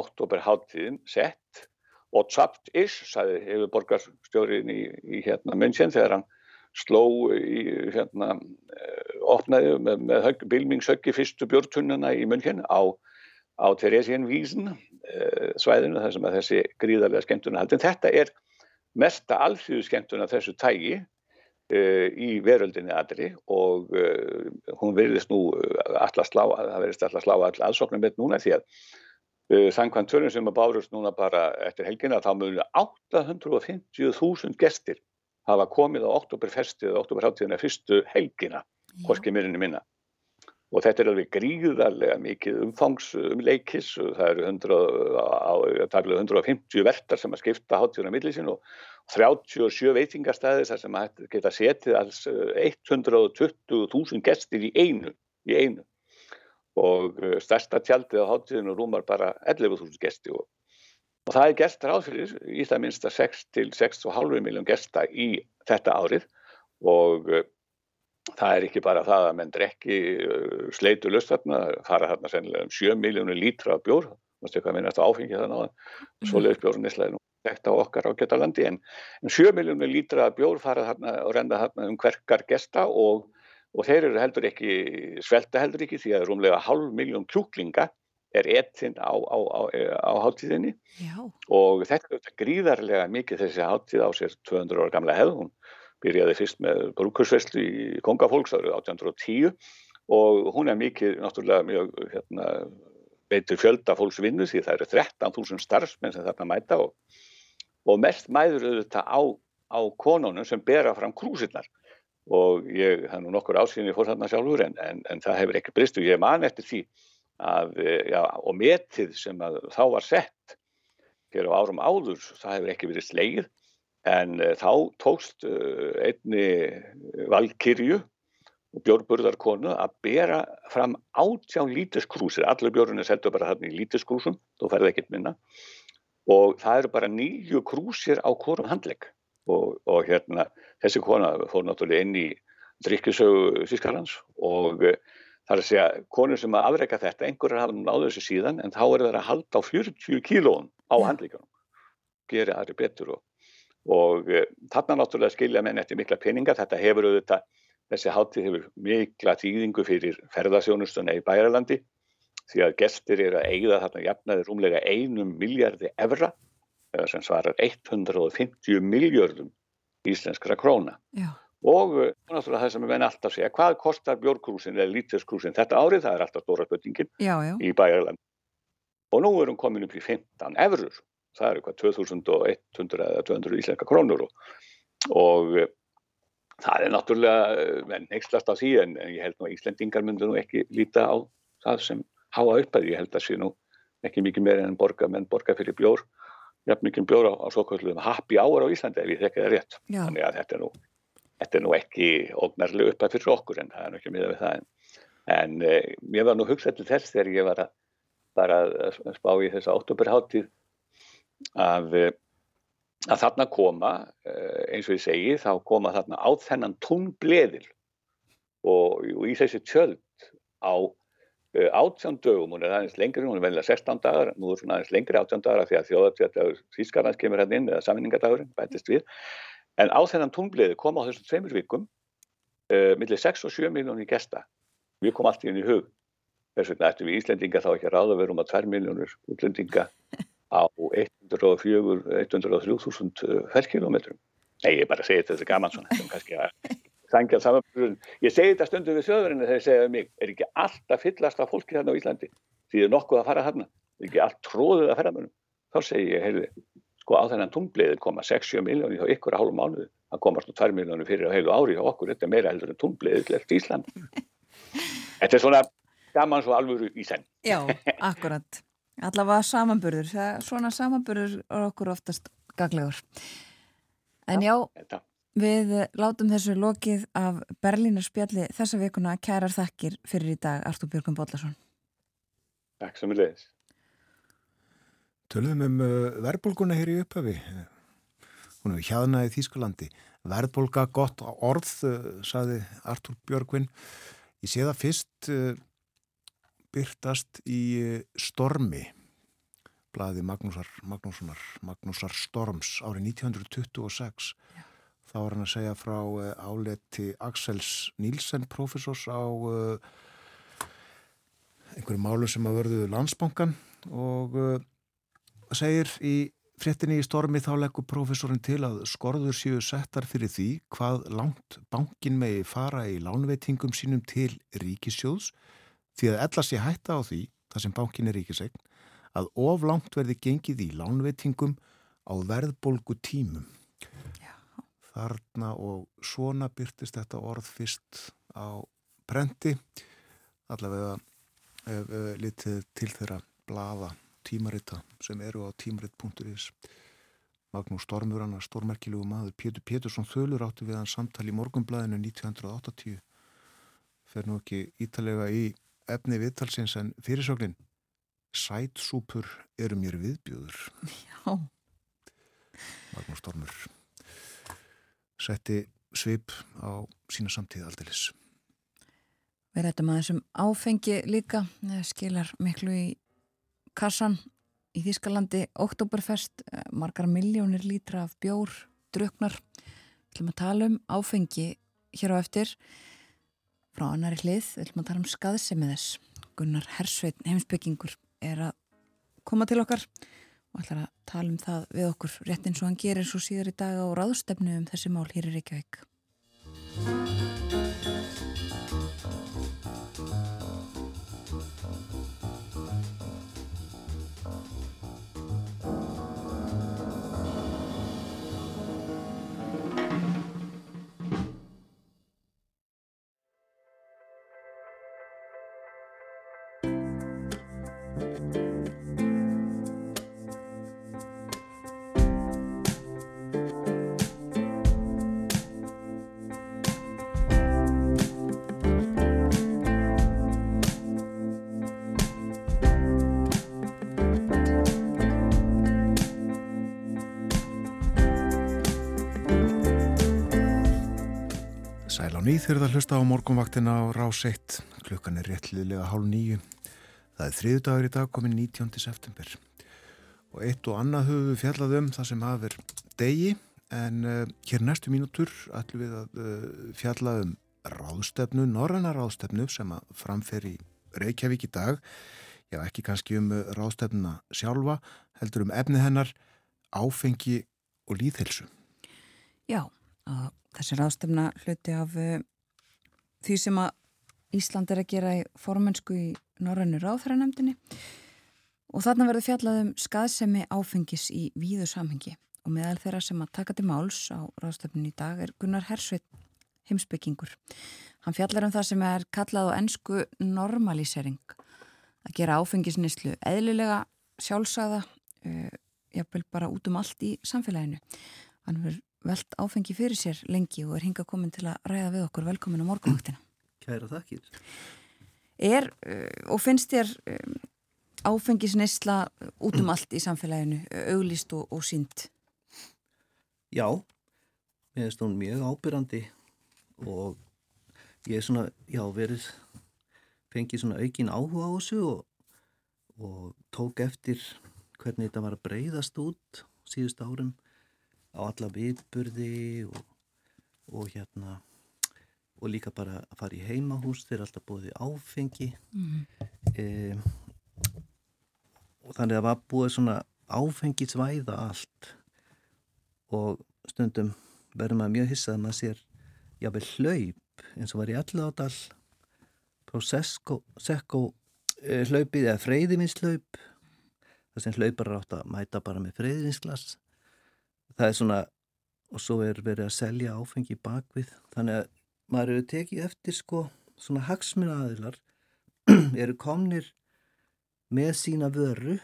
oktoberháttíðin sett og tsapt is, sagði hefur borgarstjórin í, í hérna München þegar hann sló í hérna eh, opnaði með, með bilmingshöggi fyrstu björntunnuna í München á á Theresienvísin eh, svæðinu þar sem að þessi gríðarlega skemmtuna haldin. Þetta er mesta alþjóðu skemmtuna þessu tægi uh, í veröldinni aðri og uh, hún verðist nú alltaf slá, það verðist alltaf slá all aðsoknum með núna því að uh, sangkvæmt törnum sem að bárust núna bara eftir helgina þá mjög 850.000 gestir hafa komið á oktoberfestið og oktoberháttíðina fyrstu helgina, hvorki mérinni minna og þetta er alveg gríðarlega mikið umfangsleikis. Og það eru 100, 150 vertar sem að skipta hátíðuna millisinn og 37 veitingastæði þar sem að geta setið alls 120.000 gestir í einu, í einu. Og eh, stærsta tjaldið á hátíðinu rúmar bara 11.000 gesti og, og það er gestar áfyrir í það minnsta 6 til 6,5 miljón gesta í þetta árið. Og eh, það er ekki bara það að menn drekki uh, sleitu lust þarna, fara þarna sennilega um 7 miljónu lítra af bjór, maður styrka að minnast áfengi þannig að mhm. svoleiðis bjórnislega nú þetta okkar á getalandi en 7 miljónu lítra af bjór fara þarna og renda þarna um hverkar gesta og, og þeir eru heldur ekki, svelta heldur ekki því að rúmlega halv miljón kjúklinga er etinn á, á, á, á hátíðinni Já. og þetta er gríðarlega mikið þessi hátíð á sér 200 ára gamla hefðun byrjaði fyrst með brúkursveslu í Kongafólks árið 1810 og hún er mikið, náttúrulega mjög hérna, veitur fjölda fólks vinnu því það eru 13.000 starfsmenn sem þarna mæta og, og mest mæður auðvitað á, á konunum sem bera fram krúsinnar og ég, það er nú nokkur ásynni fór þarna sjálfur en, en, en það hefur ekki brist og ég man eftir því að, já, og metið sem þá var sett hér á árum áður, það hefur ekki verið sleið En uh, þá tókst uh, einni valkyrju og bjórburðarkonu að bera fram átján lítiskrúsir, allir bjórnir seldu bara þarna í lítiskrúsum, þú færði ekkert minna, og það eru bara nýju krúsir á hvorum handlegg. Og, og hérna þessi kona fór náttúrulega inn í drikkisögu Þískarlands og uh, það er að segja konur sem að afreika þetta, einhverjar hafa náðu þessu síðan en þá er það að halda á 40 kílóum á handlegjunum, gera aðri betur og, og uh, þarna náttúrulega skilja menn eftir mikla peninga, þetta hefur auðvitað, þessi hátíð hefur mikla tíðingu fyrir ferðasjónustuna í Bæralandi því að gestir eru að eigða þarna jafnaði rúmlega einum miljardi evra sem svarar 150 miljardum íslenskra króna. Já. Og uh, náttúrulega það sem við menn alltaf segja, hvað kostar bjórkrúsin eða lítinskrúsin þetta árið, það er alltaf Já, já. í Bæjarland. Og nú er hún komin upp í 15 eurur, það eru hvað 2100 eða 200 íslenska krónur og, og uh, það er náttúrulega, menn neikslast á því en ég held nú að Íslendingar myndu nú ekki líta á það sem háa upp að ég held að sé nú ekki mikið meira en borga, menn borga fyrir bjór jafn mikið bjór á, á svo kvöldum happy hour á Íslandi ef ég þekki það rétt Já. þannig að þetta er nú, þetta er nú ekki ógnarlega uppað fyrir okkur en það er nú ekki miða við það en, en eh, mér var nú hugsað til þess þegar ég var að bara að spá í þessa óttúberháttíð að, eh, að þarna koma eh, eins og ég segi þá koma þarna á þennan túnbleðil og, og í þessi tjöld á átján dögum, hún er aðeins lengri, hún er velja 16 dagar, nú er hún aðeins lengri átján dagar því að þjóðatíðadagur Þýskarlands kemur hann inn eða saminningadagurinn, bætist við. En á þennan túnbliði koma á þessum tveimur vikum uh, millir 6 og 7 miljónir gesta. Við komum allt í hug. Þess vegna ættum við Íslendinga þá ekki að ráða verum að 2 miljónir útlendinga á 104 103.000 fælkilometrum nei, ég bara segi þetta þessi gaman svona sem kannski að sangja samanbyrjun. Ég segi þetta stundum við þjóðverðinu þegar ég segja um mig, er ekki alltaf fyllast af fólki þarna á Íslandi? Því er nokkuð að fara þarna, er ekki allt tróðuð að ferðamönum? Þá segi ég, heyrði, sko á þennan tungbliðið koma 6-7 miljónir hjá ykkur að hálfu mánuði, það komast nú 2 miljónir fyrir á heilu ári hjá okkur, þetta er meira heldur en tungbliðið til eftir Ísland. Þetta er svona gaman svo alvöru í senn. Já, akkurat. Allavega samanburður, það, svona samanburður er okkur oftast gaglegur. En já, Þetta. Við látum þessu lokið af Berlínar spjalli þessa vikuna kærar þakkir fyrir í dag Artúr Björgum Bóllarsson. Takk sem við leiðis. Tölum um uh, verðbólguna hér í upphafi. Hún hefur hjaðnaði Þýskulandi. Verðbólga gott orð, uh, saði Artúr Björgvin. Ég sé það fyrst uh, byrtast í stormi, blaði Magnúsar, Magnússonar, Magnúsar Storms árið 1926. Já. Þá var hann að segja frá uh, áleti Axels Nílsen, profesors á uh, einhverju málu sem að verðu landsbankan og uh, segir í fréttinni í stormi þá leggur profesorinn til að skorður séu settar fyrir því hvað langt bankin megi fara í lánveitingum sínum til ríkisjóðs því að ella sé hætta á því, það sem bankin er ríkisegn, að of langt verði gengið í lánveitingum á verðbolgu tímum. Já. Þarna og svona byrtist þetta orð fyrst á prenti, allavega ef, ef, litið til þeirra blaða tímarita sem eru á tímarit.is Magnús Stormur, hann er stórmerkilegu maður Pétur Pétursson Þölur átti við hann samtali í morgunblæðinu 1980 fer nú ekki ítalega í efni viðtalsins en fyrirsögnin Sætsúpur eru mér viðbjöður Já. Magnús Stormur setti svip á sína samtíð aldeilis Við rættum að þessum áfengi líka, það skilar miklu í kassan í Þískalandi, Oktoberfest, eh, margar miljónir lítra af bjór, druknar. Við ætlum að tala um áfengi hér á eftir frá annari hlið, við ætlum að tala um skaðsemi þess. Gunnar Hersveit, heimsbyggingur, er að koma til okkar og ætlar að tala um það við okkur rétt eins og hann gerir svo síðar í dag á ráðstefnu um þessi mál hér í Reykjavík. Nýð þegar það hlusta á morgunvaktina á rás 1. Klukkan er réttliðlega hálf nýju. Það er þriðu dagur í dag komin 19. september. Og eitt og annað höfum við fjallað um það sem hafur degi en uh, hér næstu mínútur ætlum við að uh, fjalla um ráðstefnu, norranna ráðstefnu sem að framferi Reykjavík í dag. Já, ekki kannski um uh, ráðstefnuna sjálfa, heldur um efni hennar, áfengi og líðhelsu. Já, að þessi ráðstefna hluti af uh, því sem að Ísland er að gera í formensku í Norrannu ráðhæranemdini og þarna verður fjallað um skaðsemi áfengis í víðu samhengi og meðal þeirra sem að taka til máls á ráðstefninu í dag er Gunnar Hersveit heimsbyggingur. Hann fjallar um það sem er kallað á ennsku normalisering að gera áfengisnislu eðlilega sjálfsagða uh, jafnvel bara út um allt í samfélaginu. Hann verður veld áfengi fyrir sér lengi og er hinga komin til að ræða við okkur velkomin á morgunvaktina. Kæra þakkir. Er uh, og finnst þér um, áfengisneisla út um allt í samfélaginu, auglist og, og sínt? Já, mér finnst hún mjög ábyrrandi og ég er svona, já, verið fengið svona aukin áhuga á þessu og, og tók eftir hvernig þetta var að breyðast út síðust árum á alla viðburði og, og hérna og líka bara að fara í heimahús þeir er alltaf búið áfengi. Mm. e, og þannig að það var búið svona áfengisvæða allt. Og stundum verður maður mjög hissað að maður sér jáfnveg hlaup eins og var í alladal Prosecco e, hlaupið eða freyðivinslaup það sem hlaupar átt að mæta bara með freyðivinsglas það er svona og svo er verið að selja áfengi bakvið þannig að maður eru tekið eftir sko svona hagsmuna aðilar eru komnir með sína vöru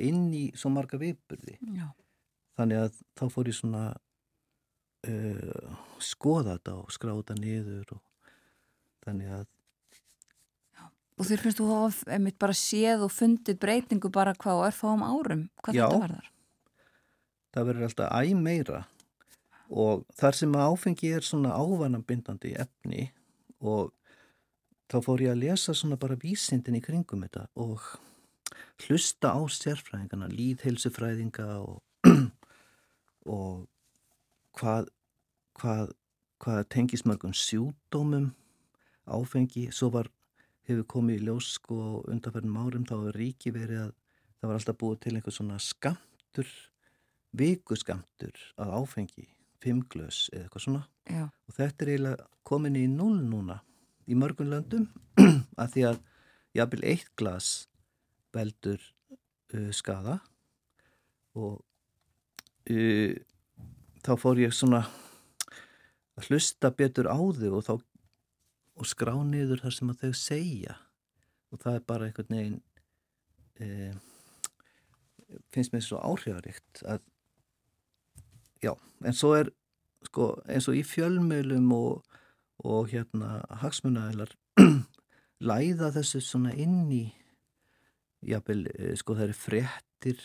inn í svo marga viðburði þannig að þá fór ég svona uh, skoða þetta og skráta niður og þannig að Og þér finnst þú að einmitt bara séð og fundið breytingu bara hvað er þá um árum? Hvað Já, þetta verðar? Það verður alltaf æg meira. Og þar sem áfengi er svona ávanabindandi efni og þá fór ég að lesa svona bara vísindin í kringum þetta og hlusta á sérfræðingana, líðheilsufræðinga og, og hvað, hvað, hvað tengis mörgum sjúdómum áfengi, svo var hefur komið í ljós sko undanferðin árum þá er ríki verið að það var alltaf búið til einhver svona skamtur vikuskamtur að áfengi fimm glös eða eitthvað svona. Já. og þetta er eiginlega komin í null núna í mörgun löndum að því að jafnvel eitt glas veldur uh, skada og uh, þá fór ég svona að hlusta betur á þau og þá og skrá niður þar sem að þau segja. Og það er bara einhvern veginn uh, finnst mér svo áhrifaríkt að já, en svo er sko, eins og í fjölmjölum og, og hérna hagsmunæðilar læða þessu svona inn í jábel, eh, sko það eru frettir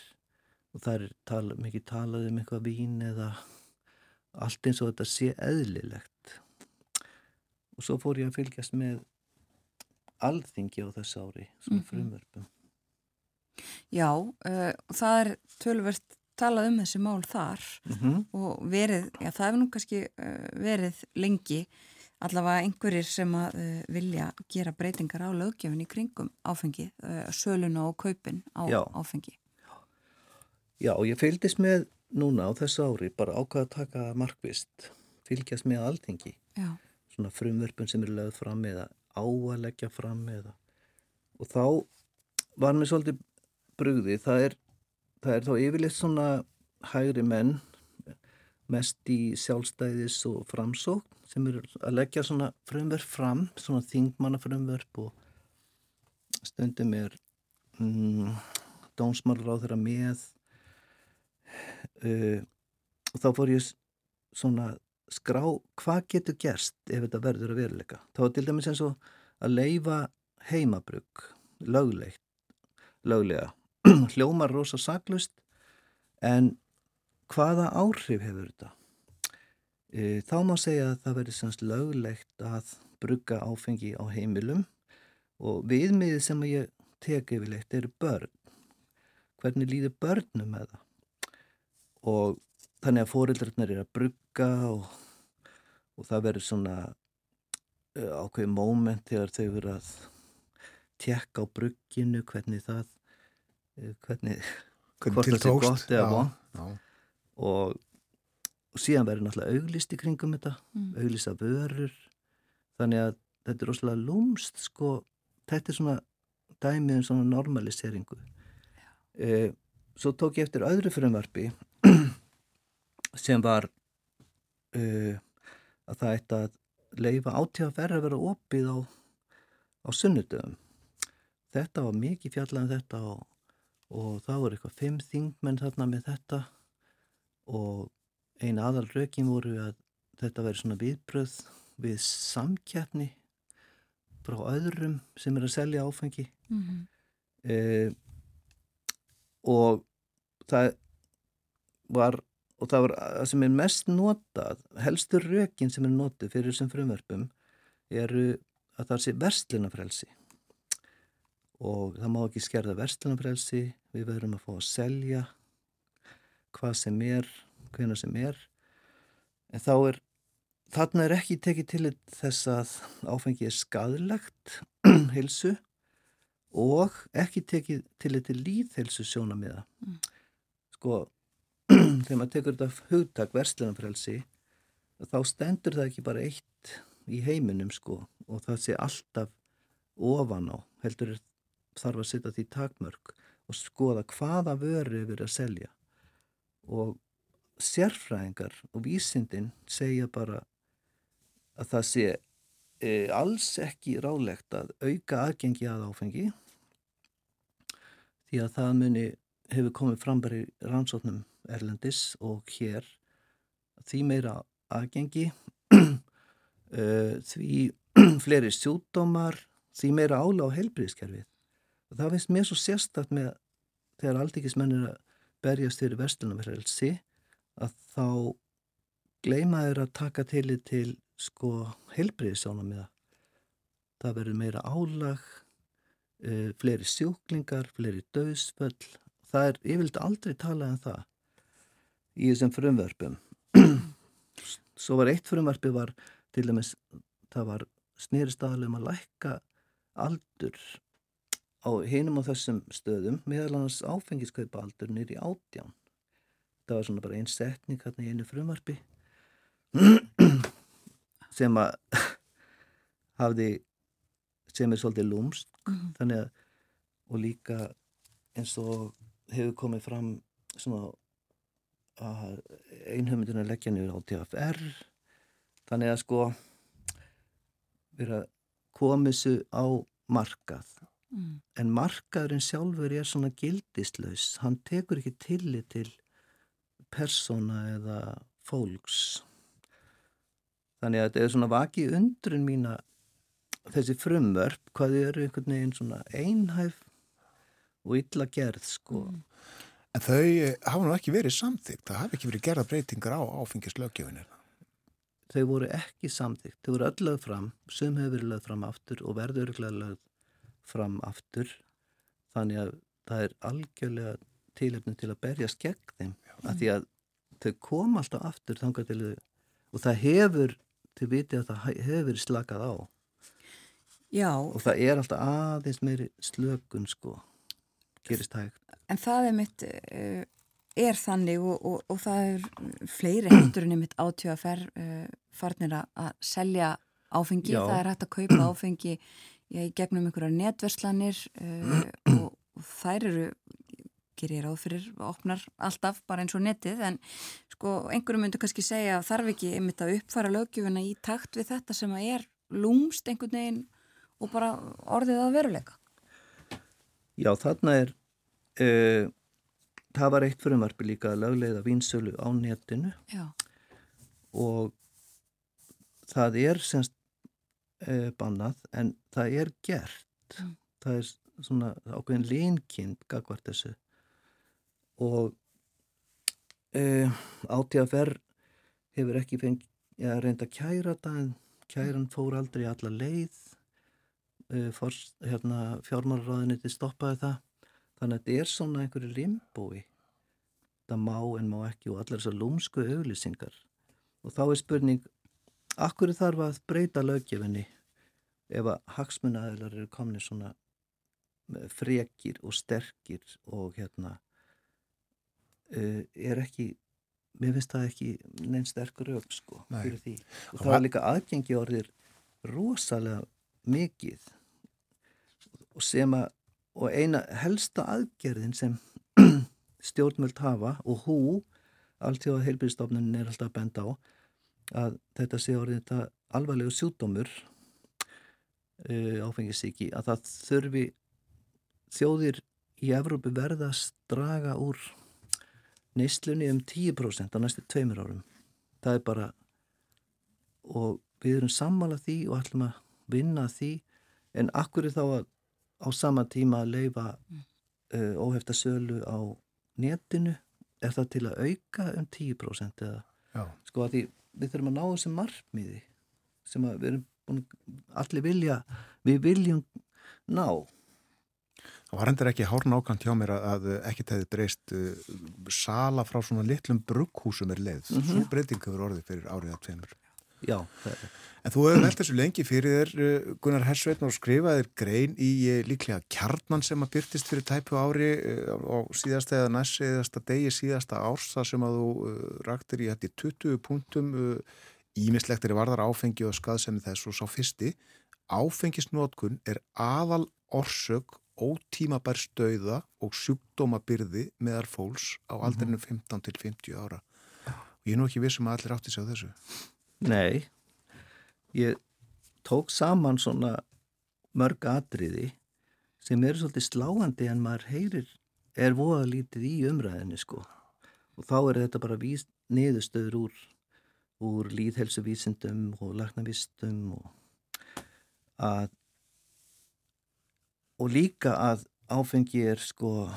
og það er tala, mikið talað um eitthvað vín eða allt eins og þetta sé eðlilegt og svo fór ég að fylgjast með alþingi á þess ári svona mm -hmm. frumverfum Já, uh, það er tölvert talað um þessi mál þar mm -hmm. og verið, já það hefur nú kannski uh, verið lengi allavega einhverjir sem að uh, vilja gera breytingar á löggefin í kringum áfengi, uh, söluna og kaupin á já. áfengi. Já, ég fylgist með núna á þessu ári bara ákvaða að taka markvist, fylgjast með alltingi, já. svona frumverfun sem eru lögð fram eða á að leggja fram eða og þá var mér svolítið brugði, það er það er þá yfirleitt svona hægri menn mest í sjálfstæðis og framsókn sem eru að leggja svona frumverf fram, svona þingmannafrumverf og stundum er mm, dónsmálur á þeirra með uh, og þá fór ég svona skrá hvað getur gerst ef þetta verður að veruleika. Þá er til dæmis eins og að leifa heimabrug löglegt, löglega hljómar rosa saklust en hvaða áhrif hefur þetta? e, þá má segja að það verður semst löglegt að brugga áfengi á heimilum og viðmiðið sem ég tek yfirleitt eru börn. Hvernig líður börnum með það? Og þannig að fóreldrarnir eru að brugga og, og það verður svona uh, ákveði móment þegar þau verður að tjekka á brugginu, hvernig það, hvernig, Hvernig hvort sé tókst. gott eða já. og, og síðan verður náttúrulega auglist í kringum þetta, Mm. auglista vörur þannig að þetta er rosalega lúmst sko, þetta er svona dæmið um svona normaliseringu e, svo tók ég eftir öðru frumvarpi sem var e, að það ætti að leifa átíða verið að vera opið á, á sunnudöfum þetta var mikið fjallað um þetta og, og það voru eitthvað fimm þingmenn þarna með þetta. Og eina aðal rökin voru að þetta væri svona viðbröð við samkjæfni frá öðrum sem er að selja áfengi. Mhm. e, og það var og það var það sem er mest notað helstur rökin sem er notið fyrir þessum frumverfum eru að það sé verslunafrelsi og það má ekki skerða verslunafrelsi við verðum að fá að selja hvað sem er hvena sem er. En þá er þarna er ekki tekið til þess að áfengi er skadlegt hilsu og ekki tekið til til líðhelsu sjónamiða Mm. sko þegar maður tekur þetta hugtak verslunarfrelsi þá stendur það ekki bara eitt í heiminum sko og það sé alltaf ofan á heldur er þarf að setja því takmörk og skoða hvaða vöru er verið að selja. Og sérfræðingar og vísindin segja bara að það sé e, alls ekki rálegt að auka aðgengi að áfengi því að það muni hefur komið fram bara í rannsóknum Erlendis og hér því meira aðgengi uh, því fleiri sjúkdómar því meira ála á heilbríðiskerfið og það finnst mér svo sérstakt með þegar aldíkismenn er að berjast fyrir vestlunarverðelsi að þá gleyma þeir að taka til til sko heilbríðisjónamiða það verður meira álag uh, fleiri sjúklingar, fleiri döðsföll það er yfirlega aldrei talað um það í þessum frumvörpum. Svo var eitt frumvarpi var til dæmis það var snýrist aðalum að lækka aldur á hinum á þessum stöðum meðal annars áfengiskaupa aldur nýri átján. Það var svona bara einn setning hérna í einu frumvarpi sem að hafði sem er svolítið lúmst Mhm. þannig að og líka eins og hefur komið fram svona að einhöfmyndin að leggja niður á TFR þannig að sko vera komisu á markað Mm. en markaðurinn sjálfur er svona gildislaus hann tekur ekki tillit til persóna eða fólks þannig að þetta er svona vakið undrun mína þessi frumvörp hvað eru einhvern veginn svona einhæf og illa gerð sko Mm. En þau hafa nú ekki verið samþygt, það hafi ekki verið gerða breytingar á áfengislögjöfinni. þau voru ekki samþygt, þau voru öll lögð fram sem hefur verið lögð fram aftur og verður örgulega lögð fram aftur. Þannig að það er algjörlega tilefni til að berjast gegn þeim. Af því að þau kom alltaf aftur þangað til þau og það hefur, þau viti að það hefur verið slakað á. Já, og það er alltaf aðeins meiri slökun sko gerist hægt. En það er mitt uh, er þannig og, og, og það er fleiri heldur en einmitt átjöfafer uh, farnir að- að selja áfengi, Já. það er hægt að kaupa áfengi í gegnum einhverjar netverslanir uh, og, og þær eru gerir ég ráð fyrir, opnar alltaf bara eins og netið, en sko einhverju myndu kannski segja að þarf ekki einmitt að uppfara löggjöfuna í takt við þetta sem að er lúmst einhvern veginn og bara orðið að veruleika. Já, þarna er uh, það var eitt frumvarpi líka að lögleiða vínsölu á netinu Já, og það er semst uh, bannað en það er gert. Mm. það er svona ákveðin linkind gagvart þessu. Og uh, átíðafer hefur ekki fengi, ég reynda að kæra þetta en kæran fór aldrei alla leið. Forst, hérna, fjármálaráðinni stoppaði það. Þannig að þetta er svona einhverju limbói. Það má en má ekki og allar þessar lúmsku auglýsingar. Og þá er spurning akkur þarf að breyta löggefinni ef að hagsmunnaðilar eru komni svona frekir og sterkir og hérna uh, er ekki mér finnst það ekki neinn sterkur ög sko Nei. fyrir því og það er líka aðgengi orðir rosalega mikið og sem að og eina helsta aðgerðin sem stjórnmjöld hafa og hú alltjóða heilbyrðstofnunin er alltaf að benda á að þetta sé orðið þetta alvarlegu sjúdómur uh, áfengisíki að það þurfi þjóðir í Evrópu verða að draga úr neyslunni um 10% á næstu tveimur árum. Það er bara og við erum sammála því og ætlum að vinna að því en akkur er þá að á sama tíma að leifa uh, óhefta sölu á netinu er það til að auka um 10% eða Já. sko að því við þurfum að ná þessum markmiði sem að við erum allir vilja við viljum ná Það var hendur ekki hár nákvæmt hjá mér að, að ekkert hefði breyst uh, sala frá svona litlum brugghúsum er leið. Mm Mhm. Svo breyting hefur orðið fyrir árið að tveimur. já, það En þú hefur velt þessu lengi fyrir þér, uh, Gunnar Hersveitn, og skrifaðir grein í uh, líklega kjarnan sem að byrtist fyrir tæpu ári uh, á síðasta eða næst síðasta degi síðasta árs þar sem að þú raktir í hætti 20 punktum ímislektir í varðar áfengi og skaðsemi þess og sá fyrsti. Áfengisnótkun er aðal orsök ótímabær stöða og sjúkdómabyrði meðal fólks á aldrinu 15 til 50 ára. Og ég er nú ekki vissum að allir átti sig á þessu. Nei, ég tók saman svona mörg atriði sem eru svolítið sláandi en maður heyrir, er voða lítið í umræðinni sko. Og þá er þetta bara víst, niðurstöður úr, úr líðhelsuvísindum og lagnavistum og að og líka að áfengi er sko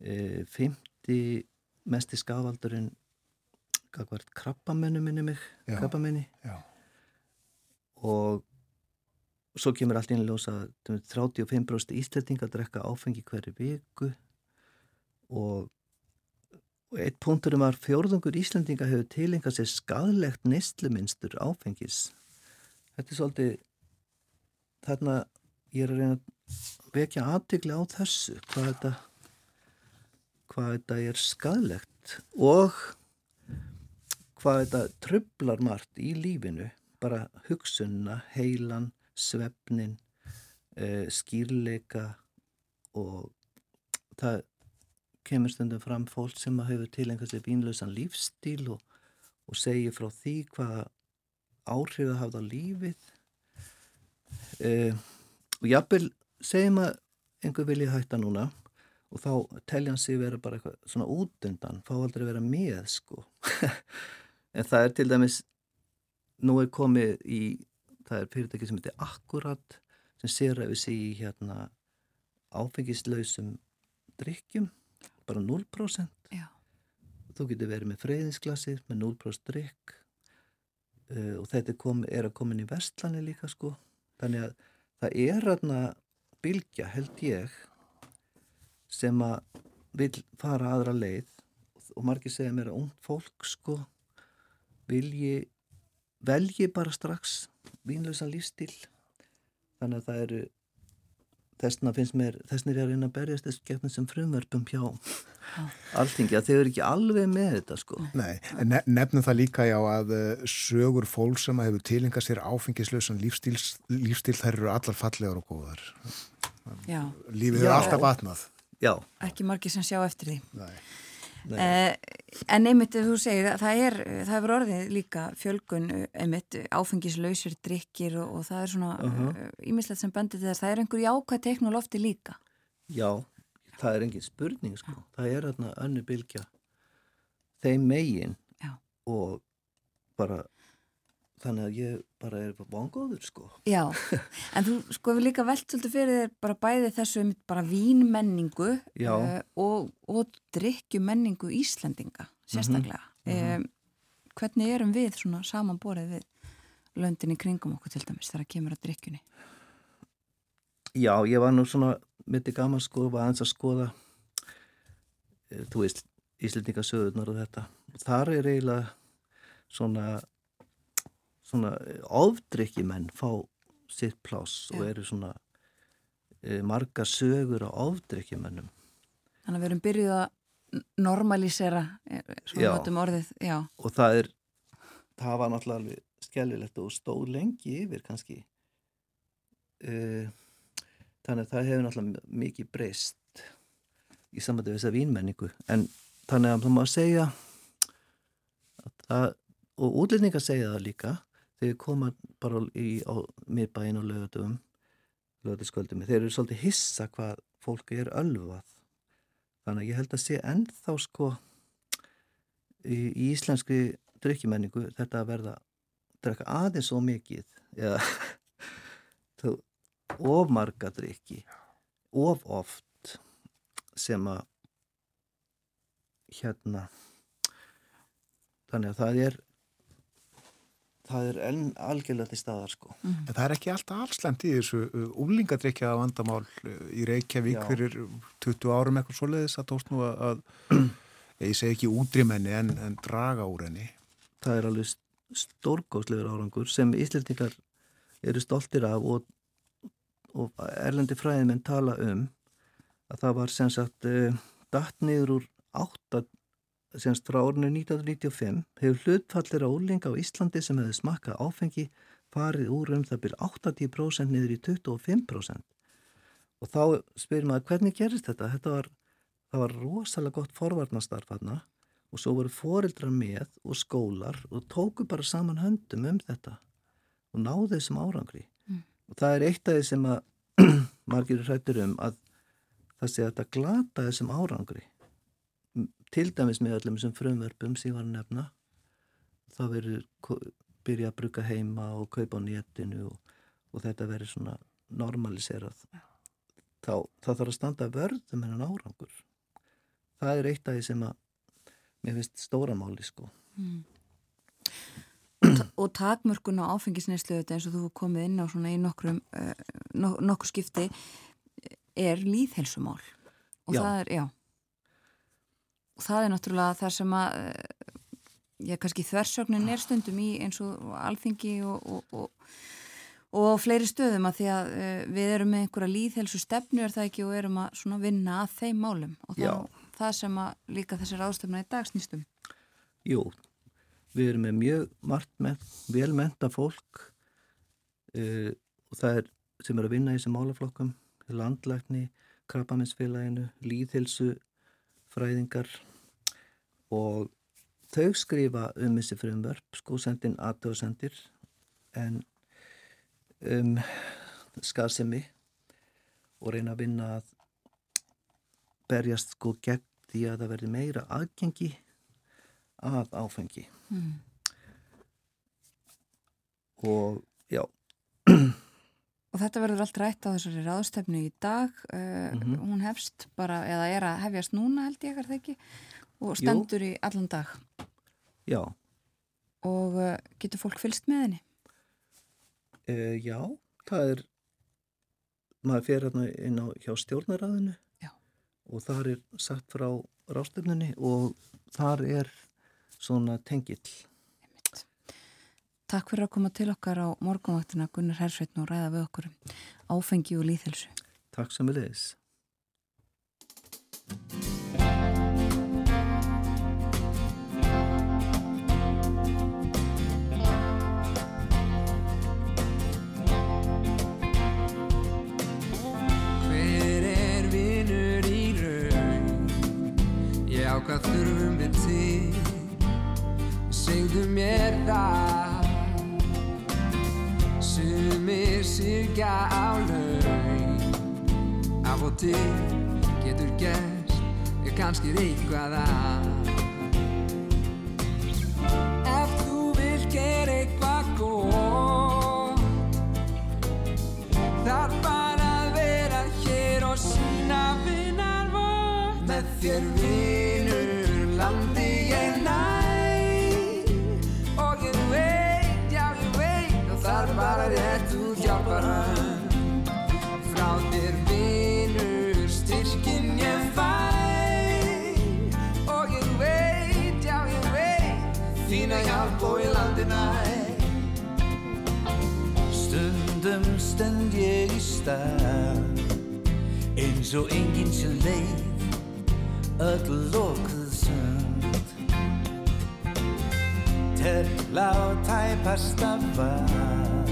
e, 50 mesti skafaldurinn gagvart krabbamennu minni mig, Já. krabbamenni Já. og svo kemur allt inn í ljós að 35% íslendinga drekka áfengi hverju viku og, og eitt punkturum var fjórðungur íslendinga hefur tilengað sér skadlegt neistluminstur áfengis. Þetta er svolítið þarna ég er að reyna að vekja aðtikli á þessu hvað þetta hvað þetta er skadlegt og hvað þetta trublar margt í lífinu. Bara hugsunna, heilan svefnin uh, skýrleika og það kemur stundum fram fólk sem að hefur til einhversi vínlausan lífstíl og, og segir frá því hvaða áhrif það hafði á lífið. Uh, og jafnvel segjum að einhver vilja hætta núna og þá telja hann sig vera bara eitthvað svona útundan, fá aldrei vera með sko. En það er til dæmis nú er komið í það er fyrirtæki sem heitir Akkurat sem sér að við sé í hérna áfengislausum drikkjum bara 0% Já. þú getur verið með freyðinsglasir með 0% drikk uh, og þetta kom, er að koma inn í vestlani líka sko. Þannig að það er hérna bylgja held ég sem að vil fara aðra leið. Og margir segja mér að ung fólk sko vilji velji bara strax vínlausan lífstíl þannig að það eru þessna finnst mér, þessnir er að reyna að berjast þessu gefnum sem frumverfum hjá alltingi að þau eru ekki alveg með þetta sko Nei, en ne nefnum það líka já að uh, sögur fólk sem að hefur tilengað sér áfengislausan lífstíl, lífstíl þær eru allar fallegar og góðar. Já, Lífið Já. er alltaf vatnað. já, ekki margir sem sjá eftir því. Nei. Eh, en einmitt þú segir að það er, það hefur orðið líka fjölgun eh, einmitt áfengislausir drikkir og, og það er svona ímislegt sem bendir þess, það er einhver jákvæð teikn og lofti líka. já það er engin spurning sko. Það er hérna önnu bylgja. Þeim megin Já. og bara þannig að ég bara er vangóður sko Já, en þú sko við líka velt svolítið fyrir þér bara bæði þessu bara vínmenningu eh, og, og drikkjumenningu Íslendinga sérstaklega. Mhm, mhm. Um, hvernig erum við svona samanborið við löndin í kringum okkur til dæmis þegar kemur að drikkjunni? Já, ég var nú svona myndi gaman sko, var aðeins að skoða e, þú veist Íslendingasöðunar og þetta þar er eiginlega svona svona ofdrykjumenn fá sitt pláss og eru svona e, marga sögur á ofdrykkjumennum Þannig að við erum byrjuð að normalisera e, svona notum orðið, já. Og það er það var náttúrulega alveg skellilegt og stóð lengi yfir kannski. Uh, þannig að það hefur náttúrulega mikið breyst í samvættu við þessa vínmenningu. En þannig að það má segja að, og útlýningar segja það líka þegar koma bara í miðbæin og lögatum lögatiskvöldum, þeir eru svolítið hissa hvað fólk er ölvað þannig að ég held að sé ennþá sko í, í íslenski drykkjumenningu þetta að verða drekka aðeins svo mikið eða of marga drikki of oft sem að hérna þannig að það er það er enn algjörlega til staðar sko. Mm. En það er ekki alltaf allslemt í þessu úlingadrykjaða uh, vandamál uh, í Reykjavík Já. fyrir 20 árum eitthvað svoleiðis að tóst nú að, að ég segi ekki útrimenni en, en draga úr henni. Það er alveg stórgóðslegur árangur sem Íslandingar eru stoltir af og, og erlendi fræðimenn tala um að það var sem sagt uh, datt niður úr 8 semst frá ornu 1995 hefur hlutfallir á úrlinga á Íslandi sem hefur smakkað áfengi farið úr um það byrj 80% niður í 25% og þá spyrir maður hvernig gerist þetta? Þetta var, var rosalega gott forvarnastarf hérna og svo voru fórildrar með og skólar og tóku bara saman höndum um þetta og náðu þessum árangri mm. og það er eitt af því sem að margir hrættur um að það sé að þetta glata þessum árangri til dæmis með öllum þessum frumverfum sem ég var að nefna þá verður byrja að bruka heima og kaupa á néttinu og, og þetta verður svona normaliserað. Þá, þá þarf að standa vörðum hennan árangur. Það er eitt af því sem að mér finnst stóramáli sko. Mm. og takmörkun á áfengisneislu eins og þú komið inn á svona í nokkrum uh, nokkur skipti er líðhelsumál og já. það er, já og það er náttúrulega það sem að ég eh, kannski þversögnin er stundum í eins og alþingi og, og, og, og fleiri stöðum að því að uh, við erum með einhverja líðhelsu stefnu er það ekki og erum að vinna að þeim málum. Og þá, það sem að líka þessar ástöfna í dag snýstum Jú, við erum með mjög margt með velmenta fólk uh, og það er sem er að vinna í þessum málaflokkum landlækni, krabbaminsfélaginu líðhelsu fræðingar og þau skrifa um þessi frumverf sko sendin aðtöðsendir en um skarsemi og reyna að vinna að berjast sko gegn því að það verði meira aðgengi að áfengi mm. og já Og þetta verður allt rætt á þessari ráðstefnu í dag, uh, mm -hmm. hún hefst bara, eða er að hefjast núna held ég, er það ekki? Og stendur Jú. í allan dag. Já. Og uh, getur fólk fylst með henni? Uh, já, það er, maður fer hérna inn á hjá stjórnaræðinu já. og þar er satt frá ráðstefnunni og þar er svona tengill. Takk fyrir að koma til okkar á morgunvaktina Gunnar Hersveitn og ræða við okkur um áfengi og líðhelsu. Takk sem við leiðis. Ákvað þurfum við til Segðu mér það. Sumir syrkja á laun. Af og til getur gerst Er kannski eitthvað að. Ef þú vil gera eitthvað góð Þarf bara vera hér og sína vinnar vort Með þér vinnur stend ég í stað. Eins og enginn sem leið öll lokuð sönd Tell á tæpasta var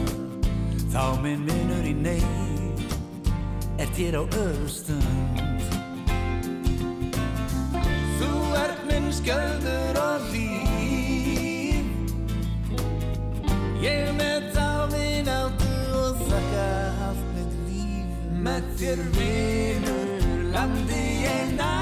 þá minn vinnur í neyð er þér á öðustund Þú ert minn sköldur og líf Ég með Með þér vinnur landi ég næ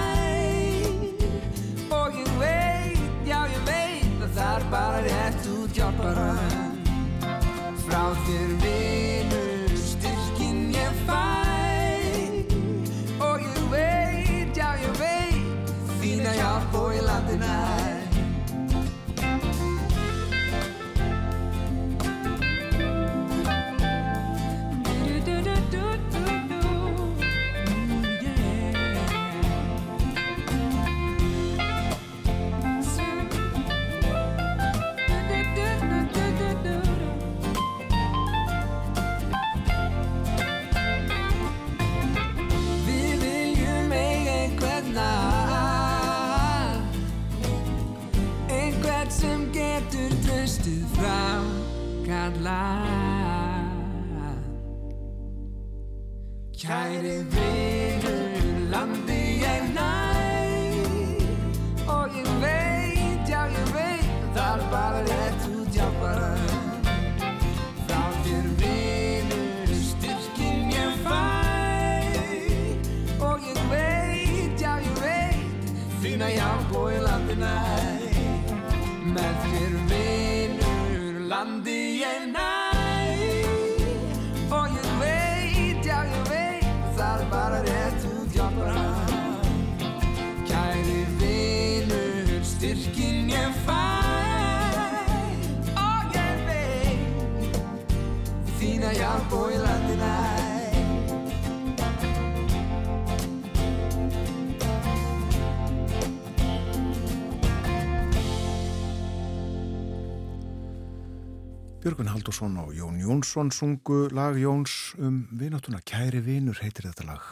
Björgun Haldursson og Jón Jónsson sungu lag Jóns um vináttuna Kæri vinur heitir þetta lag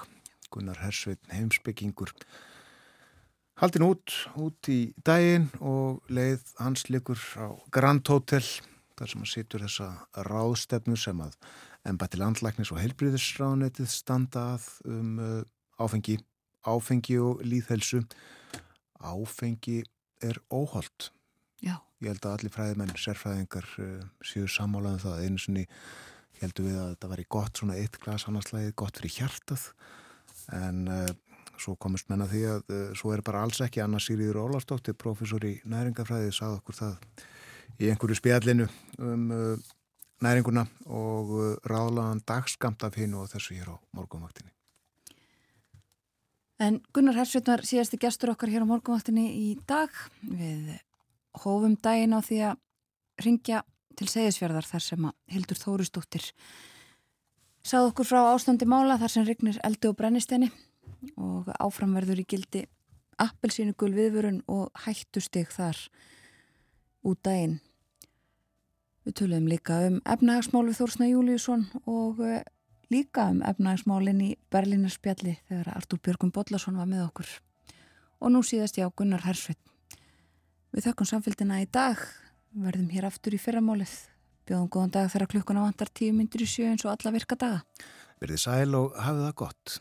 Gunnar Hersveit heimsbyggingur Haldin út, út í daginn og leið hans likur á Grand Hotel þar sem að situr þessa ráðstefnu sem að embætti landlæknis og heilbríðisráðnetið standa að um uh, áfengi, áfengi og líðhelsu. Áfengi er óholt. Ég held að allir fræðimenn, sérfræðingar uh, séu sammálaðum það. Einu sinni heldum við að þetta væri gott svona eitt glas annarslægið, gott fyrir hjartað en uh, svo komist menna því að uh, svo er bara alls ekki Anna Sýriður Ólastóttir, professor í næringafræði, sagði okkur það í einhverju spjallinu um uh, næringuna og ráðlaðan dagskamt af hinn og þessu hér á morgunvaktinni. En Gunnar Hersveit var síðasti gestur okkar hér á morgunvaktinni í dag. Við hófum daginn á því að ringja til Seyðisfjörðar þar sem að Hildur Þórisdóttir sagði okkur frá ástandi mála þar sem rignir eldi og brennisteini og áframverður í gildi appelsínu gul viðvörun og hættustig þar út daginn. Við töluðum líka um efnahagsmál við Þórsna Júliusson og uh, líka um efnahagsmálinn í Berlínarspjalli þegar Artúr Björgum Bodlason var með okkur. Og nú síðast ég á Gunnar Hersveit. Við þökkum samfélgina í dag, verðum hér aftur í fyrramálið. Bjóðum góðan dag þegar klukkuna vantar tíu myndir í sjö eins og alla virka daga. Verðið sæl og hafið það gott.